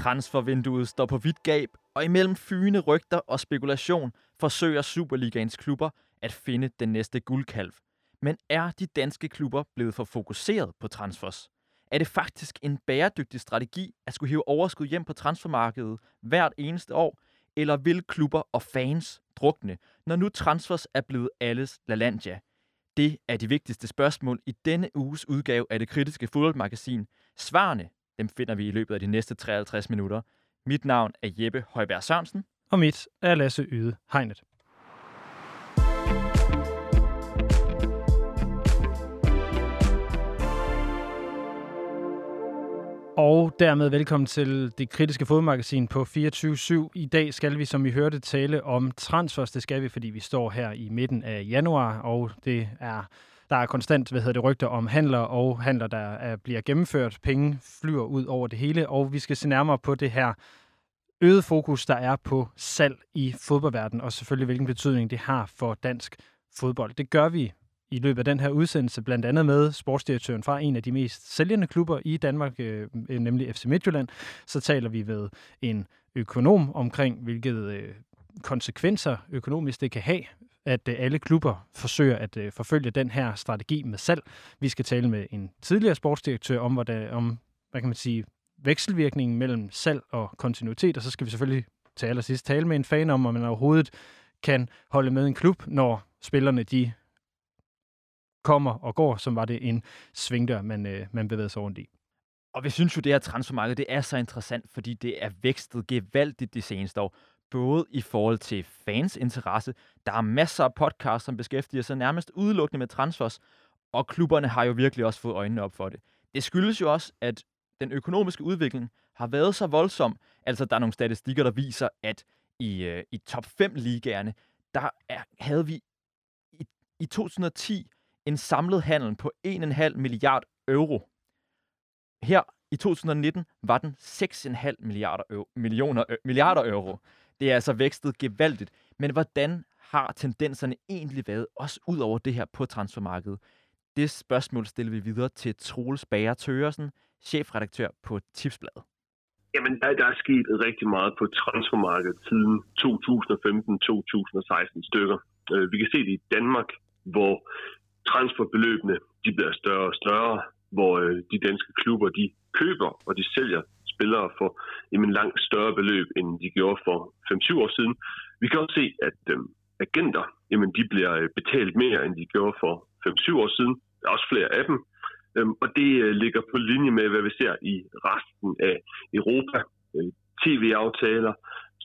Transfervinduet står på vidt gab, og imellem fyne rygter og spekulation forsøger Superligaens klubber at finde den næste guldkalv. Men er de danske klubber blevet for fokuseret på transfers? Er det faktisk en bæredygtig strategi at skulle hive overskud hjem på transfermarkedet hvert eneste år? Eller vil klubber og fans drukne, når nu transfers er blevet alles LaLandia? Det er de vigtigste spørgsmål i denne uges udgave af det kritiske fodboldmagasin. Svarene dem finder vi i løbet af de næste 53 minutter. Mit navn er Jeppe Højberg Sørensen. Og mit er Lasse Yde Hegnet. Og dermed velkommen til det kritiske fodmagasin på 24-7. I dag skal vi, som vi hørte, tale om transfers. Det skal vi, fordi vi står her i midten af januar, og det er der er konstant hvad hedder det, rygter om handler og handler, der er, bliver gennemført. Penge flyver ud over det hele, og vi skal se nærmere på det her øget fokus, der er på salg i fodboldverdenen, og selvfølgelig hvilken betydning det har for dansk fodbold. Det gør vi i løbet af den her udsendelse, blandt andet med sportsdirektøren fra en af de mest sælgende klubber i Danmark, øh, øh nemlig FC Midtjylland. Så taler vi ved en økonom omkring, hvilket øh, konsekvenser økonomisk det kan have, at øh, alle klubber forsøger at øh, forfølge den her strategi med salg. Vi skal tale med en tidligere sportsdirektør om, hvad, der, om hvad kan man sige, vekselvirkningen mellem salg og kontinuitet, og så skal vi selvfølgelig til allersidst tale med en fan om, om man overhovedet kan holde med en klub, når spillerne de kommer og går, som var det en svingdør, man, øh, man bevægede sig rundt i. Og vi synes jo, det her transfermarked det er så interessant, fordi det er vækstet gevaldigt de seneste år. Både i forhold til fans interesse, der er masser af podcasts, som beskæftiger sig nærmest udelukkende med transfers, og klubberne har jo virkelig også fået øjnene op for det. Det skyldes jo også, at den økonomiske udvikling har været så voldsom. Altså, der er nogle statistikker, der viser, at i, øh, i top 5 ligaerne, der er, havde vi i, i 2010 en samlet handel på 1,5 milliard euro. Her i 2019 var den 6,5 milliarder, euro, millioner, øh, milliarder euro. Det er altså vækstet gevaldigt. Men hvordan har tendenserne egentlig været, også ud over det her på transfermarkedet? Det spørgsmål stiller vi videre til Troels Bager Tøresen, chefredaktør på Tipsbladet. Jamen, der, der er sket rigtig meget på transfermarkedet siden 2015-2016 stykker. Øh, vi kan se det i Danmark, hvor transferbeløbene de bliver større og større, hvor øh, de danske klubber de køber og de sælger spillere for jamen, langt større beløb, end de gjorde for 5-7 år siden. Vi kan også se, at øh, agenter jamen, de bliver øh, betalt mere, end de gjorde for 5-7 år siden. Der er også flere af dem. Øh, og det øh, ligger på linje med, hvad vi ser i resten af Europa. Øh, TV-aftaler,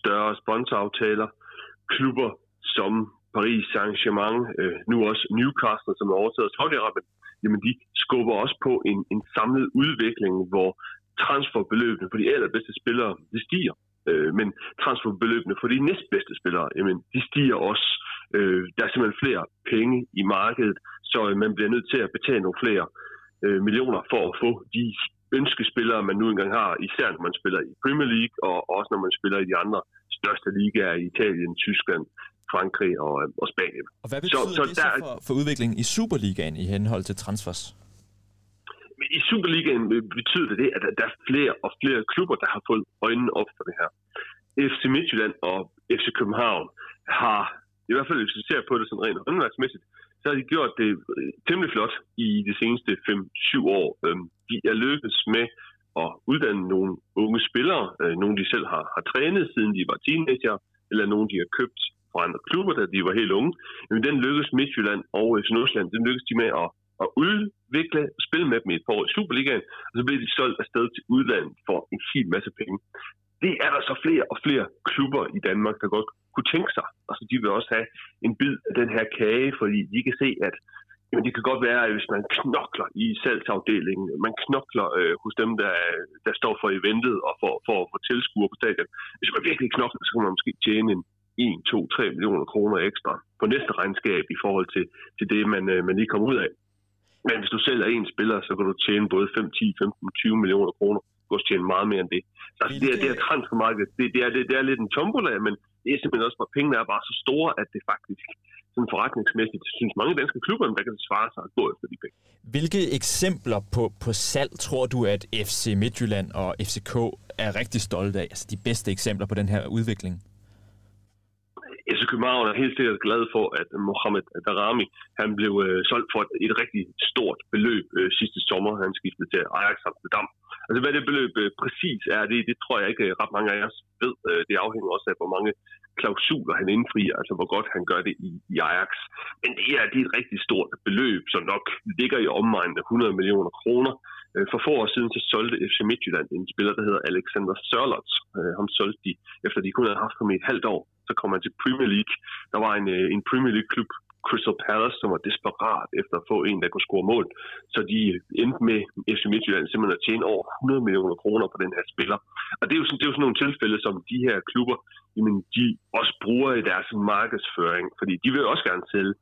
større sponsoraftaler, klubber som Paris Saint-Germain, øh, nu også Newcastle, som er overtaget af Saudi-Arabien, jamen de skubber også på en, en samlet udvikling, hvor transferbeløbene for de allerbedste spillere, de stiger. Øh, men transferbeløbene for de næstbedste spillere, jamen, de stiger også. Øh, der er simpelthen flere penge i markedet, så øh, man bliver nødt til at betale nogle flere øh, millioner for at få de ønskespillere, man nu engang har, især når man spiller i Premier League, og også når man spiller i de andre største ligaer i Italien, Tyskland, Frankrig og, øh, og Spanien. Og hvad betyder så, så det der, så for, for udviklingen i Superligaen i henhold til transfers? I Superligaen betyder det, at der er flere og flere klubber, der har fået øjnene op for det her. FC Midtjylland og FC København har, i hvert fald hvis vi ser på det sådan rent håndværksmæssigt, så har de gjort det øh, temmelig flot i de seneste 5-7 år. Øhm, de er lykkedes med at uddanne nogle unge spillere, øh, nogle de selv har, har trænet siden de var teenager, eller nogle de har købt fra andre klubber, da de var helt unge. Men den lykkedes Midtjylland og FC Nordsjælland, den lykkedes de med at, at udvikle og spille med dem i et par år i Superligaen, og så bliver de solgt afsted til udlandet for en hel masse penge. Det er der så flere og flere klubber i Danmark, der godt kunne tænke sig. Altså, de vil også have en bid af den her kage, fordi de kan se, at jamen, det kan godt være, at hvis man knokler i salgsafdelingen, man knokler øh, hos dem, der, der står for eventet og for, for at få tilskuer på stadion. Hvis man virkelig knokler, så kan man måske tjene en 1, 2, 3 millioner kroner ekstra på næste regnskab i forhold til, til det, man, øh, man lige kommer ud af. Men hvis du sælger en spiller, så kan du tjene både 5, 10, 15, 20 millioner kroner. Du kan også tjene meget mere end det. Så altså, det, er, det er transfermarkedet. Det, det, er, det, det er lidt en tombola, men det er simpelthen også, hvor pengene er bare så store, at det faktisk sådan forretningsmæssigt, synes mange danske klubber, der kan det svare sig at gå efter de penge. Hvilke eksempler på, på salg tror du, at FC Midtjylland og FCK er rigtig stolte af? Altså de bedste eksempler på den her udvikling? FC København er helt sikkert glad for, at Mohamed Darami han blev øh, solgt for et, et rigtig stort beløb øh, sidste sommer. Han skiftede til Ajax Amsterdam. Altså hvad det beløb øh, præcis er, det, det tror jeg ikke øh, ret mange af os ved. Øh, det afhænger også af, hvor mange klausuler han indfrier, altså hvor godt han gør det i, i Ajax. Men det er, det er et rigtig stort beløb, som nok ligger i omegnen af 100 millioner kroner. Øh, for få år siden så solgte FC Midtjylland en spiller, der hedder Alexander Sørloth. Øh, ham solgte de, efter de kun havde haft ham i et halvt år. Så kom han til Premier League. Der var en, øh, en Premier League-klub, Crystal Palace, som var desperat efter at få en, der kunne score mål. Så de endte med FC Midtjylland simpelthen at tjene over 100 millioner kroner på den her spiller. Og det er jo sådan, det er jo sådan nogle tilfælde, som de her klubber, jamen, de også bruger i deres markedsføring. Fordi de vil også gerne sælge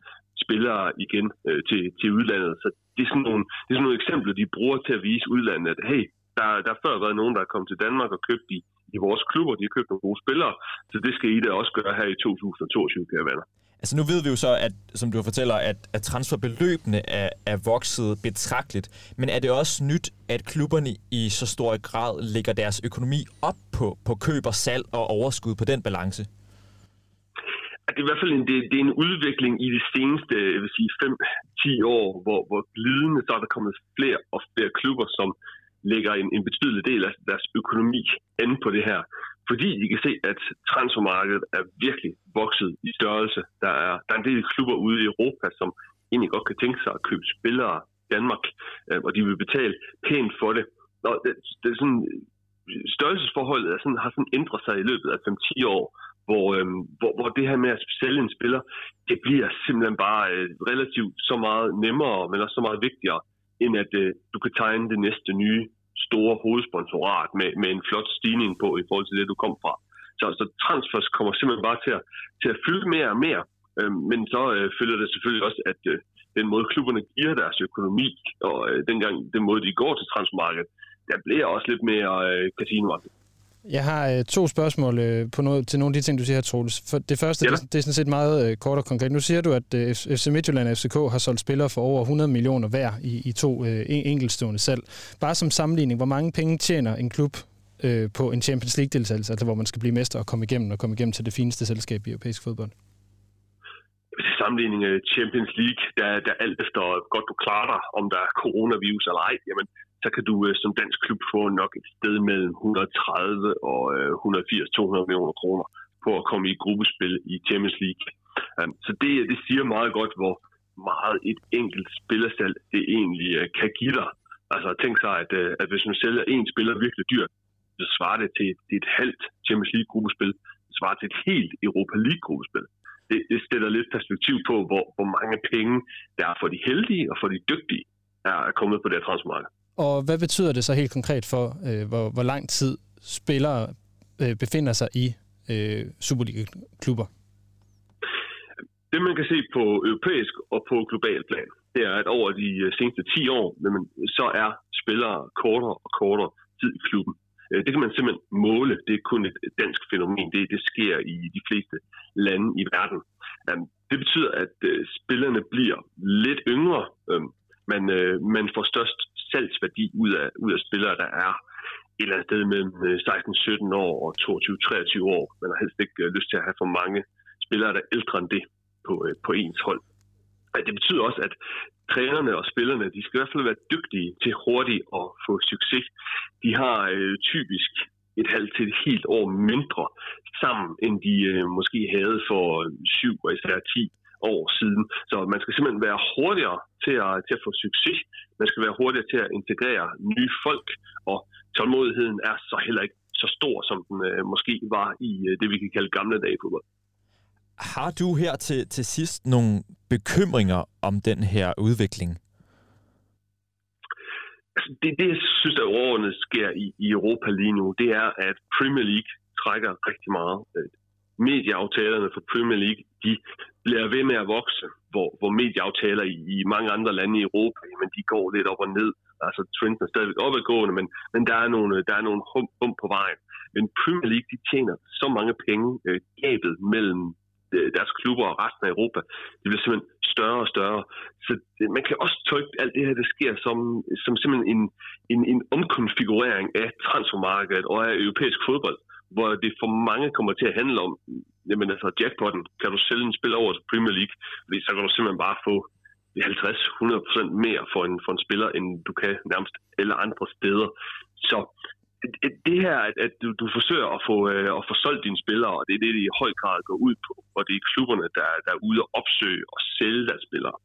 spillere igen øh, til, til udlandet. Så det er, sådan nogle, det er sådan nogle eksempler, de bruger til at vise udlandet, at hey, der, der har før været nogen, der er kommet til Danmark og købt i, i vores klubber, de har købt nogle gode spillere, så det skal I da også gøre her i 2022, kære venner. Altså nu ved vi jo så, at, som du fortæller, at, at transferbeløbene er, er vokset betragteligt. Men er det også nyt, at klubberne i så stor grad lægger deres økonomi op på, på køb og salg og overskud på den balance? Det er i hvert fald en, det, det er en udvikling i de seneste jeg vil sige, 5-10 år, hvor, hvor glidende så er der kommet flere og flere klubber, som lægger en, en betydelig del af deres økonomi an på det her fordi de kan se, at transfermarkedet er virkelig vokset i størrelse. Der er, der er en del klubber ude i Europa, som egentlig godt kan tænke sig at købe spillere i Danmark, øh, og de vil betale pænt for det. Og det, det er sådan, størrelsesforholdet er sådan, har sådan ændret sig i løbet af 5-10 år, hvor, øhm, hvor, hvor det her med at sælge en spiller, det bliver simpelthen bare øh, relativt så meget nemmere, men også så meget vigtigere, end at øh, du kan tegne det næste nye store hovedsponsorat med, med en flot stigning på i forhold til det, du kom fra. Så, så transfers kommer simpelthen bare til at, til at fylde mere og mere. Øh, men så øh, følger det selvfølgelig også, at øh, den måde klubberne giver deres økonomi, og øh, dengang den måde, de går til transfermarkedet, der bliver også lidt mere øh, casinoagtigt. Jeg har øh, to spørgsmål øh, på noget, til nogle af de ting, du siger her, Troels. For det første, ja. det, det er sådan set meget øh, kort og konkret. Nu siger du, at øh, FC Midtjylland og FCK har solgt spillere for over 100 millioner hver i, i to øh, enkeltstående salg. Bare som sammenligning, hvor mange penge tjener en klub øh, på en Champions League-deltagelse, altså hvor man skal blive mester og komme igennem og komme igennem til det fineste selskab i europæisk fodbold? Til sammenligning af Champions League, der, der alt efter godt du klarer dig, om der er coronavirus eller ej, jamen så kan du øh, som dansk klub få nok et sted mellem 130 og øh, 180-200 millioner kroner på at komme i gruppespil i Champions League. Um, så det, øh, det siger meget godt, hvor meget et enkelt spillersalg det egentlig øh, kan give dig. Altså tænk sig, at, øh, at hvis man sælger en spiller virkelig dyrt, så svarer det til, til et halvt Champions League gruppespil. Det svarer til et helt Europa League gruppespil. Det, det stiller lidt perspektiv på, hvor, hvor mange penge der er for de heldige og for de dygtige, er kommet på det transfermarked. Og hvad betyder det så helt konkret for, øh, hvor, hvor lang tid spillere øh, befinder sig i øh, Superliga-klubber? Det man kan se på europæisk og på global plan, det er, at over de øh, seneste 10 år, så er spillere kortere og kortere tid i klubben. Øh, det kan man simpelthen måle. Det er kun et dansk fænomen. Det, det sker i de fleste lande i verden. Øhm, det betyder, at øh, spillerne bliver lidt yngre. Øhm, man, man får størst salgsværdi ud af, ud af spillere, der er et eller andet sted mellem øh, 16-17 år og 22-23 år. Man har helst ikke øh, lyst til at have for mange spillere, der er ældre end det på, øh, på ens hold. Det betyder også, at trænerne og spillerne, de skal i hvert fald være dygtige til hurtigt at få succes. De har øh, typisk et halvt til et helt år mindre sammen, end de øh, måske havde for syv og især 10 år siden. Så man skal simpelthen være hurtigere til at, til at få succes. Man skal være hurtigere til at integrere nye folk, og tålmodigheden er så heller ikke så stor, som den øh, måske var i øh, det, vi kan kalde gamle dage i fodbold. Har du her til, til sidst nogle bekymringer om den her udvikling? Altså, det, det, jeg synes, der overordnet sker i, i Europa lige nu, det er, at Premier League trækker rigtig meget. Medieaftalerne for Premier League, de bliver ved med at vokse, hvor, hvor medieaftaler i, i mange andre lande i Europa, men de går lidt op og ned. Altså trenden er stadigvæk opadgående, men, men der er nogle, der er nogle hum, hum på vejen. Men Premier League, de tjener så mange penge. Øh, gabet mellem øh, deres klubber og resten af Europa, det bliver simpelthen større og større. Så det, man kan også tolke alt det her, der sker, som, som simpelthen en, en, en omkonfigurering af transfermarkedet og af europæisk fodbold, hvor det for mange kommer til at handle om, jamen altså jackpotten, kan du sælge en spiller over til Premier League, fordi så kan du simpelthen bare få 50-100% mere for en, for en spiller, end du kan nærmest alle andre steder. Så det her, at, at du, du forsøger at få, øh, at få solgt dine spillere, og det er det, de i høj grad går ud på, og det er klubberne, der, der er ude og opsøge og sælge deres spillere.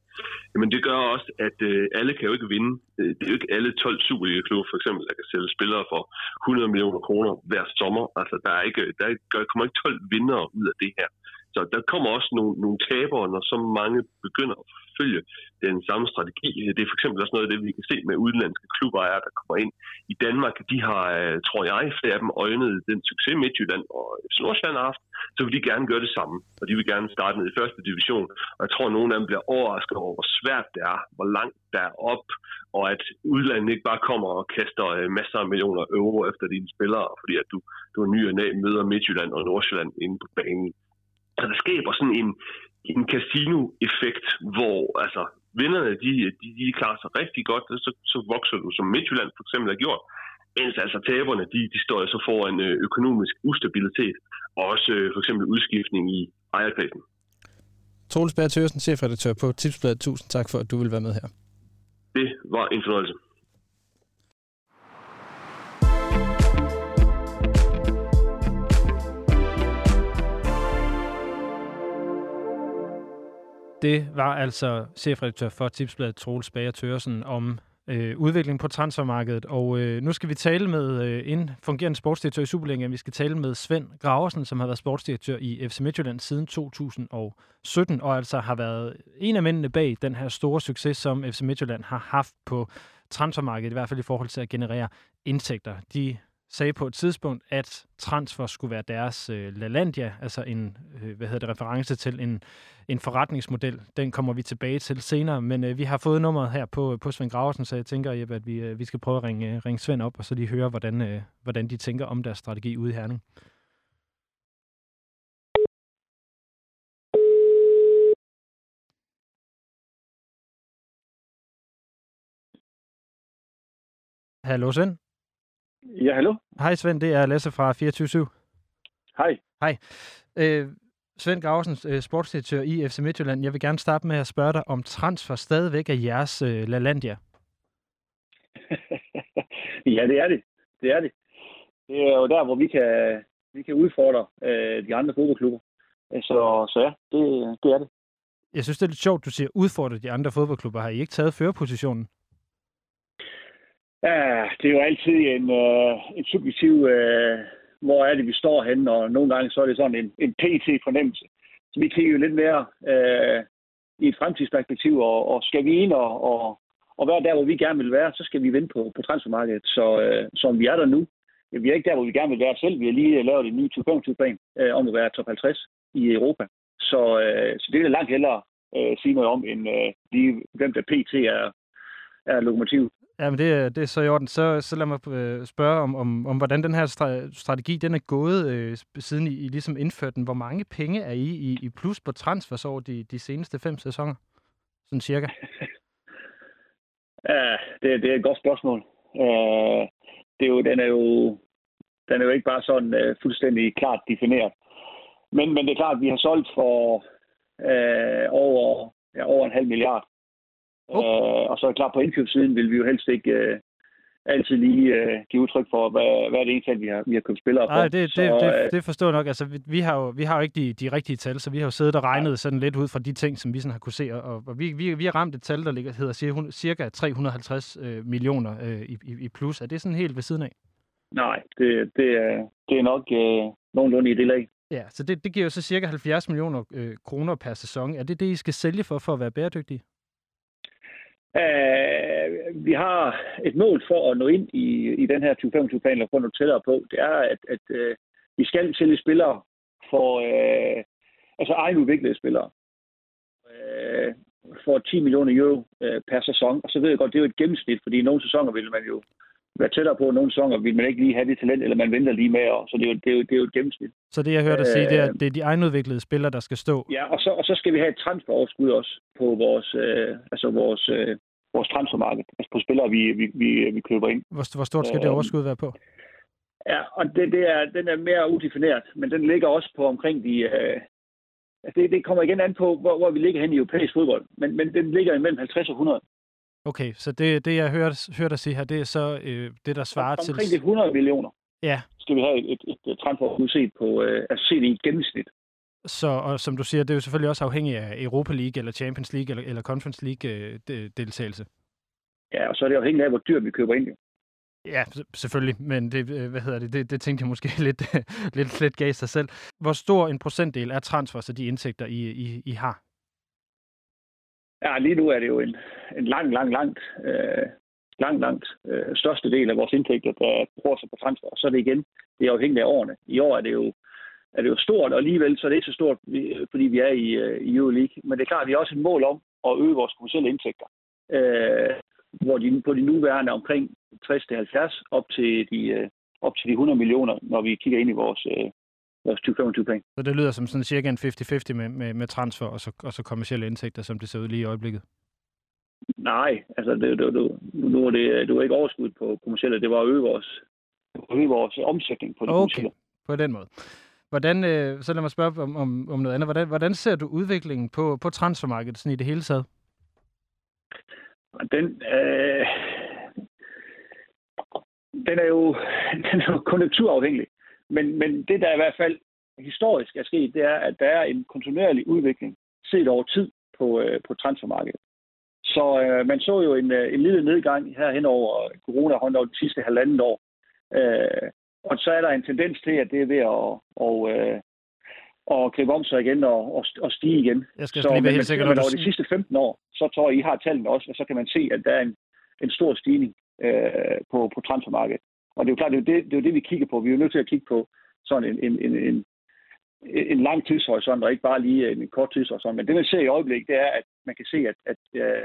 Jamen det gør også, at øh, alle kan jo ikke vinde. Øh, det er jo ikke alle 12 Superliga-klubber for eksempel, der kan sælge spillere for 100 millioner kroner hver sommer. Altså der, er ikke, der kommer ikke 12 vinder ud af det her. Så der kommer også nogle, nogle tabere, når så mange begynder at følge den samme strategi. Det er for eksempel også noget af det, vi kan se med udenlandske klubejere, der kommer ind i Danmark. De har, øh, tror jeg, flere af dem øjnet den succes Midtjylland og Nordsjælland har haft, så vil de gerne gøre det samme, og de vil gerne starte ned i første division. Og jeg tror, at nogle af dem bliver overrasket over, hvor svært det er, hvor langt der er op, og at udlandet ikke bare kommer og kaster øh, masser af millioner euro efter dine spillere, fordi at du, du er ny og møder Midtjylland og Nordsjælland inde på banen. Så der skaber sådan en, en casino-effekt, hvor altså, vinderne de, de, de klarer sig rigtig godt, og så, så vokser du, som Midtjylland for eksempel har gjort, mens altså taberne, de, de står så foran øh, økonomisk ustabilitet, og også øh, for eksempel udskiftning i ejerkredsen. Troels Bær Tørsen, chefredaktør på Tipsbladet. Tusind tak for, at du vil være med her. Det var en fornøjelse. Det var altså chefredaktør for Tipsbladet Troels Bager Tørsen om øh, udviklingen på transfermarkedet. Og øh, nu skal vi tale med øh, en fungerende sportsdirektør i Superligaen. Vi skal tale med Svend Graversen, som har været sportsdirektør i FC Midtjylland siden 2017, og altså har været en af mændene bag den her store succes, som FC Midtjylland har haft på transfermarkedet, i hvert fald i forhold til at generere indtægter. De sagde på et tidspunkt, at transfer skulle være deres øh, LaLandia, altså en øh, hvad hedder det, reference til en, en forretningsmodel. Den kommer vi tilbage til senere, men øh, vi har fået nummeret her på, på Svend Graversen, så jeg tænker, Jeppe, at vi, øh, vi skal prøve at ringe, øh, ringe Svend op, og så lige høre, hvordan, øh, hvordan de tænker om deres strategi ude i Herning. Hallo Svend. Ja, hallo. Hej Svend, det er Lasse fra 24 Hej. Hej. Øh, Svend Graversen, øh, sportsdirektør i FC Midtjylland. Jeg vil gerne starte med at spørge dig, om transfer stadigvæk er jeres øh, LaLandia? ja, det er det. Det er det. Det er jo der, hvor vi kan, vi kan udfordre øh, de andre fodboldklubber. Så, så ja, det, det er det. Jeg synes, det er lidt sjovt, du siger udfordre de andre fodboldklubber. Har I ikke taget førerpositionen? Ja, det er jo altid en, øh, en subjektiv, øh, hvor er det, vi står henne, og nogle gange så er det sådan en, en PT-fornemmelse. Så vi kigger jo lidt mere øh, i et fremtidsperspektiv, og, og skal vi ind og, og, og være der, hvor vi gerne vil være, så skal vi vinde på, på transfermarkedet. Så øh, som vi er der nu, vi er ikke der, hvor vi gerne vil være selv. Vi har lige øh, lavet en ny 2025-plan øh, om at være top 50 i Europa. Så, øh, så det er langt hellere øh, sige noget om, end øh, lige, hvem der PT er, er lokomotivet. Ja, men det, det er så i orden. Så, så lad mig øh, spørge om, om, om, hvordan den her strategi den er gået, øh, siden I, I ligesom indførte den. Hvor mange penge er I i, i plus på transfers over de, de seneste fem sæsoner? Sådan cirka. ja, det, det er et godt spørgsmål. Øh, det er jo, den, er jo, den er jo ikke bare sådan øh, fuldstændig klart defineret. Men, men det er klart, at vi har solgt for øh, over, ja, over en halv milliard Oh. Øh, og så er det klart, på indkøbssiden vil vi jo helst ikke øh, altid lige øh, give udtryk for, hvad, hvad er det egentlig, vi har, vi har købt spillere for. Nej, det, så, det, det, øh, det forstår jeg nok. Altså, vi, vi, har jo, vi har jo ikke de, de rigtige tal, så vi har jo siddet og regnet ja. sådan lidt ud fra de ting, som vi sådan har kunne se. Og, og vi, vi, vi har ramt et tal, der ligger, hedder cirka 350 øh, millioner øh, i, i plus. Er det sådan helt ved siden af? Nej, det, det, er, det er nok øh, nogenlunde i det lag. Ja, så det, det giver jo så cirka 70 millioner øh, kroner per sæson. Er det det, I skal sælge for, for at være bæredygtige? Uh, vi har et mål for at nå ind i, i den her 2025-plan, eller få noget tættere på. Det er, at, at uh, vi skal sælge spillere for uh, altså egenudviklede spillere uh, for 10 millioner euro uh, per sæson. Og så ved jeg godt, det er jo et gennemsnit, fordi i nogle sæsoner vil man jo være tættere på nogle sæsoner, vil man ikke lige have det talent, eller man venter lige med, og så det er jo, det er jo, det er jo et gennemsnit. Så det, jeg hørte dig sige, det er, at det er de egenudviklede spillere, der skal stå? Ja, og så, og så skal vi have et transferoverskud også på vores, øh, altså vores, øh, vores transfermarked, altså på spillere, vi, vi, vi, vi køber ind. Hvor, hvor stort skal øh, det overskud være på? Ja, og det, det er, den er mere udefineret, men den ligger også på omkring de... Øh, altså det, det kommer igen an på, hvor, hvor vi ligger hen i europæisk fodbold, men, men den ligger imellem 50 og 100. Okay, så det, det jeg hørte, hørte dig sige her, det er så øh, det, der svarer omkring til... Omkring de 100 millioner ja. skal vi have et, et, et transfer set på, øh, altså set i et gennemsnit. Så, og som du siger, det er jo selvfølgelig også afhængigt af Europa League, eller Champions League, eller, eller Conference League-deltagelse. Øh, ja, og så er det afhængigt af, hvor dyrt vi køber ind. Jo. Ja, selvfølgelig, men det, øh, hvad hedder det, det, det tænkte jeg måske lidt, lidt, lidt gav sig selv. Hvor stor en procentdel er transfers af de indtægter, I, I, I har? Ja, lige nu er det jo en, en lang, lang, langt, øh, langt, langt øh, største del af vores indtægter, der bruger sig på transfer. Og så er det igen, det er afhængigt af årene. I år er det jo, er det jo stort, og alligevel så er det ikke så stort, fordi vi er i, øh, i Euroleague. Men det er klart, at vi har også et mål om at øge vores kommersielle indtægter. Øh, hvor de på de nuværende omkring 60-70 op til de, øh, op til de 100 millioner, når vi kigger ind i vores, øh, vores 2025-plan. Så det lyder som sådan cirka en 50-50 med, med, med transfer og så, og så kommersielle indtægter, som det ser ud lige i øjeblikket? Nej, altså det, det, det, nu er det, det var ikke overskud på kommersielle, det var at øge vores, øge vores omsætning på det okay. kommersielle. på den måde. Hvordan, øh, så lad mig spørge om, om, om noget andet. Hvordan, hvordan ser du udviklingen på, på transfermarkedet sådan i det hele taget? Den, øh, den er jo den er jo konjunkturafhængig. Men, men det, der i hvert fald historisk er sket, det er, at der er en kontinuerlig udvikling set over tid på, øh, på transfermarkedet. Så øh, man så jo en, øh, en lille nedgang her hen over corona over de sidste halvandet år. Øh, og så er der en tendens til, at det er ved at, og, øh, at gribe om sig igen og, og, og stige igen. Jeg skal så lige være helt sikker, når du... over de sidste 15 år, så tror jeg, I har tallene også, og så kan man se, at der er en, en stor stigning øh, på, på transfermarkedet. Og det er jo klart, det er jo det, det er jo det, vi kigger på. Vi er jo nødt til at kigge på sådan en, en, en, en, en lang tidshorisont, og ikke bare lige en kort tidshorisont. Men det, man ser i øjeblikket, det er, at man kan se, at, at, øh,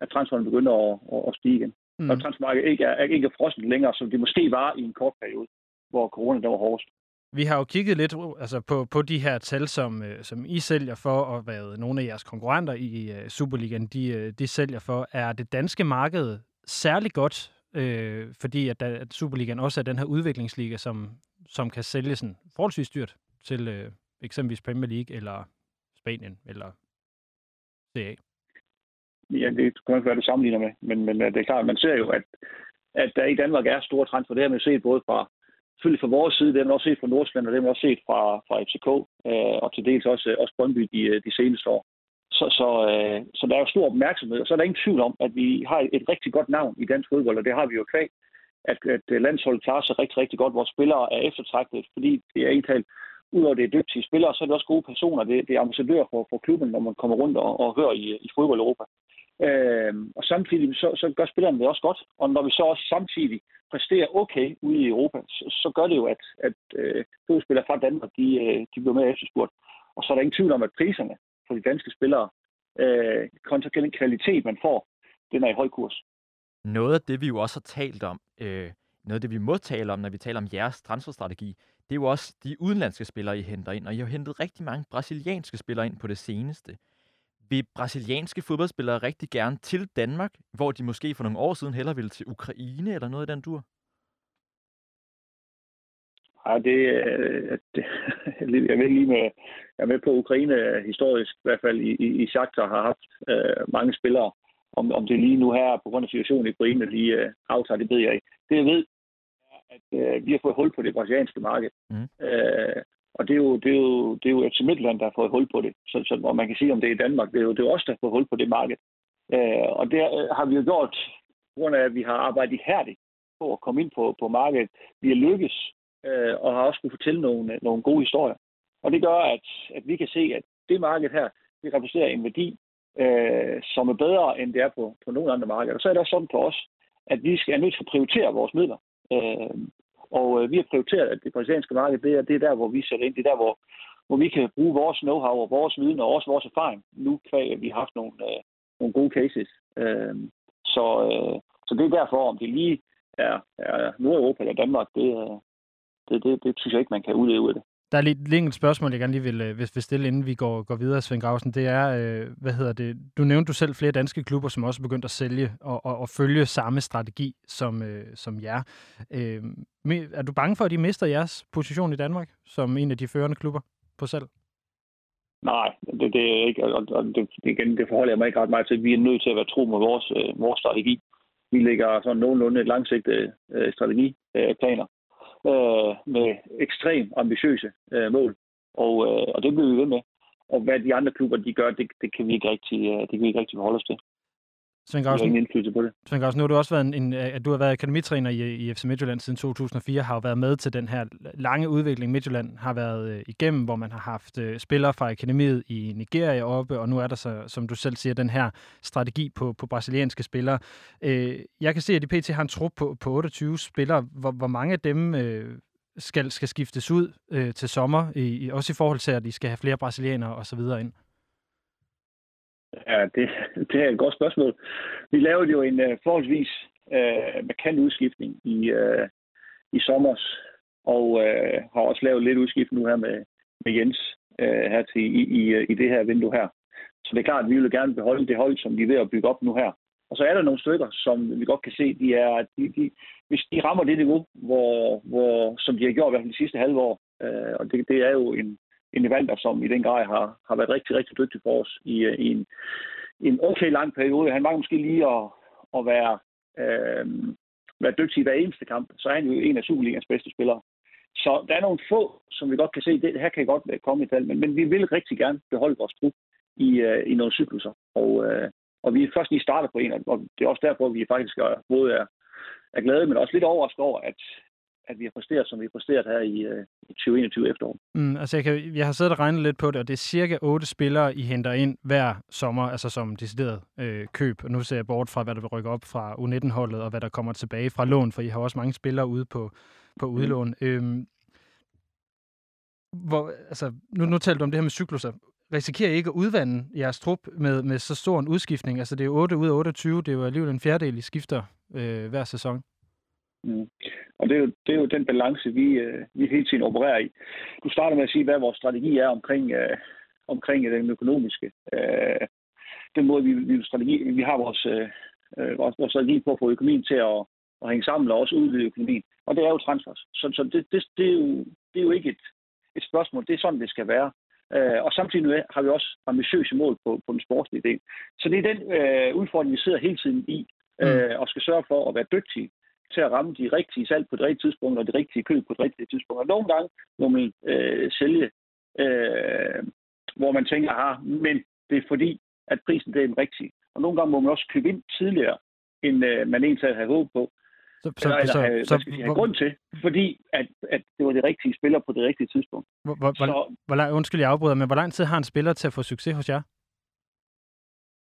at transferen begynder at, at, at stige igen. Mm. Og transfermarkedet ikke er, ikke er frosset længere, som det måske var i en kort periode, hvor corona der var hårdest. Vi har jo kigget lidt altså på, på de her tal, som, øh, som I sælger for, og hvad nogle af jeres konkurrenter i uh, Superligaen, de, de sælger for. Er det danske marked særlig godt øh, fordi at, der, at Superligaen også er den her udviklingsliga, som, som kan sælge sådan forholdsvis dyrt til øh, eksempelvis Premier League eller Spanien eller CA. Ja, det kan ikke være, det sammenligner med, men, men øh, det er klart, man ser jo, at, at der i Danmark er store transfer. Det har man set både fra, selvfølgelig fra vores side, det har man også set fra Nordsjælland, og det har man også set fra, fra FCK, øh, og til dels også, øh, også Brøndby de, øh, de seneste år. Så, så, øh, så der er jo stor opmærksomhed, og så er der ingen tvivl om, at vi har et rigtig godt navn i dansk fodbold, og det har vi jo kvæg, at, at øh, landsholdet klarer sig rigtig, rigtig godt. Vores spillere er eftertragtet, fordi det er egentlig udover det er dygtige spillere, så er det også gode personer. Det, det er ambassadører for, for klubben, når man kommer rundt og, og hører i, i fodbold Europa. Øh, og samtidig så, så gør spillerne det også godt. Og når vi så også samtidig præsterer okay ude i Europa, så, så gør det jo, at, at øh, fodboldspillere fra Danmark, de, øh, de bliver mere efterspurgt. Og så er der ingen tvivl om, at priserne for de danske spillere, øh, kontra den kvalitet, man får, den er i høj kurs. Noget af det, vi jo også har talt om, øh, noget af det, vi må tale om, når vi taler om jeres transferstrategi, det er jo også de udenlandske spillere, I henter ind. Og I har hentet rigtig mange brasilianske spillere ind på det seneste. Vil brasilianske fodboldspillere rigtig gerne til Danmark, hvor de måske for nogle år siden heller ville til Ukraine eller noget i den dur? Ja, det, øh, det, jeg ved lige med, jeg er med på Ukraine historisk, i hvert fald i, i, i Shakhtar har haft øh, mange spillere. Om, om det lige nu her, på grund af situationen i Ukraine, lige øh, aftager, det ved jeg ikke. Det jeg ved, er, at øh, vi har fået hul på det brasilianske marked. Mm. Øh, og det er, jo, det, er jo, det er jo FC Midtland, der har fået hul på det. Så, så, og man kan sige, om det er i Danmark, det er jo, det er også der har fået hul på det marked. Øh, og det øh, har vi jo gjort, på grund af, at vi har arbejdet ihærdigt på at komme ind på, på markedet. Vi har lykkes øh, og har også kunne fortælle nogle, øh, nogle gode historier. Og det gør, at, at vi kan se, at det marked her, det repræsenterer en værdi, øh, som er bedre, end det er på, på nogle andre markeder. Og så er det også sådan for os, at vi skal er nødt til at prioritere vores midler. Øh, og øh, vi har prioriteret, at det brasilianske marked, det er, det er der, hvor vi sætter ind. Det er der, hvor, hvor vi kan bruge vores know-how og vores viden og også vores erfaring. Nu kan vi har haft nogle, øh, nogle gode cases. Øh, så, øh, så det er derfor, om det lige er, er Nordeuropa eller Danmark, det, øh, det, det, det synes jeg ikke, man kan udleve af det. Der er lidt, lige et spørgsmål, jeg gerne lige vil, vil, vil stille, inden vi går, går videre, Svend Grausen. Det er, øh, hvad hedder det, du nævnte du selv flere danske klubber, som også er begyndt at sælge og, og, og følge samme strategi som, øh, som jer. Øh, er du bange for, at de mister jeres position i Danmark som en af de førende klubber på salg? Nej, det, det er ikke, og, og det, igen, det forholder jeg mig ikke ret meget til. Vi er nødt til at være tro med vores, øh, vores strategi. Vi lægger sådan nogenlunde et langsigtet øh, strategiplaner øh, Øh, med ekstremt ambitiøse øh, mål. Og, øh, og det bliver vi ved med. Og hvad de andre klubber de gør, det, det kan vi ikke rigtig, øh, det kan vi ikke rigtig forholde os til. Svend Gausen, ingen indflydelse på det. Svend Gausen, nu har du også været en, en, at du har været akademitræner i, i FC Midtjylland siden 2004, har jo været med til den her lange udvikling, Midtjylland har været øh, igennem, hvor man har haft øh, spillere fra akademiet i Nigeria oppe, og nu er der så, som du selv siger, den her strategi på, på brasilianske spillere. Øh, jeg kan se, at de PT har en trup på, på 28 spillere. Hvor, hvor mange af dem øh, skal, skal skiftes ud øh, til sommer, i, også i forhold til, at de skal have flere brasilianere osv. ind? Ja, det, det er et godt spørgsmål. Vi lavede jo en uh, forholdsvis uh, markant udskiftning i, uh, i sommer, og uh, har også lavet lidt udskiftning nu her med, med Jens uh, her til, i, i, i det her vindue her. Så det er klart, at vi vil gerne beholde det hold, som vi er ved at bygge op nu her. Og så er der nogle stykker, som vi godt kan se, de er, de, de, hvis de rammer det niveau, hvor, hvor, som de har gjort i hvert fald de sidste halve år, øh, og det, det er jo en, en Evander, som i den grad har, har været rigtig, rigtig dygtig for os i, øh, i en, en okay lang periode. Han var måske lige at, at være, øh, være dygtig i hver eneste kamp, så er han jo en af Superligans bedste spillere. Så der er nogle få, som vi godt kan se, det her kan godt øh, komme i tal, men, men vi vil rigtig gerne beholde vores trup i, øh, i nogle cykluser. Og, øh, og vi er først lige startet på en, og det er også derfor, vi faktisk er, både er, er glade, men også lidt overrasket over, at, at vi har præsteret, som vi har præsteret her i, øh, i 2021 efterår. Mm, altså jeg, kan, jeg har siddet og regnet lidt på det, og det er cirka otte spillere, I henter ind hver sommer, altså som decideret øh, køb. Og nu ser jeg bort fra, hvad der vil rykke op fra U19-holdet, og hvad der kommer tilbage fra lån, for I har også mange spillere ude på, på mm. udlån. Mm. Øhm, hvor, altså, nu, nu talte du om det her med cykluser. Risikerer I ikke at udvande jeres trup med, med så stor en udskiftning? Altså det er 8 ud af 28, det er jo alligevel en fjerdedel, I skifter øh, hver sæson. Mm. Og det er, jo, det er jo den balance, vi, øh, vi hele tiden opererer i. Du starter med at sige, hvad vores strategi er omkring, øh, omkring den økonomiske. Øh, den måde, vi, vi, strategi, vi har vores, øh, øh, vores, vores strategi på at få økonomien til at, at hænge sammen og også udvide økonomien. Og det er jo transfers. Så, så det, det, det, er jo, det er jo ikke et, et spørgsmål. Det er sådan, det skal være. Øh, og samtidig har vi også ambitiøse mål på, på den sportslige del. Så det er den øh, udfordring, vi sidder hele tiden i, øh, mm. og skal sørge for at være dygtige til at ramme de rigtige salg på det rigtige tidspunkt, og det rigtige køb på det rigtige tidspunkt. Og nogle gange må man øh, sælge, øh, hvor man tænker, aha, men det er fordi, at prisen det er den rigtige. Og nogle gange må man også købe ind tidligere, end øh, man egentlig havde håbet på. Så, så, eller, eller så, have, så, sige, have grund til, fordi at, at det var det rigtige spiller på det rigtige tidspunkt. Hvor, hvor, så, hvor, hvor, undskyld, jeg afbryder, men hvor lang tid har en spiller til at få succes hos jer?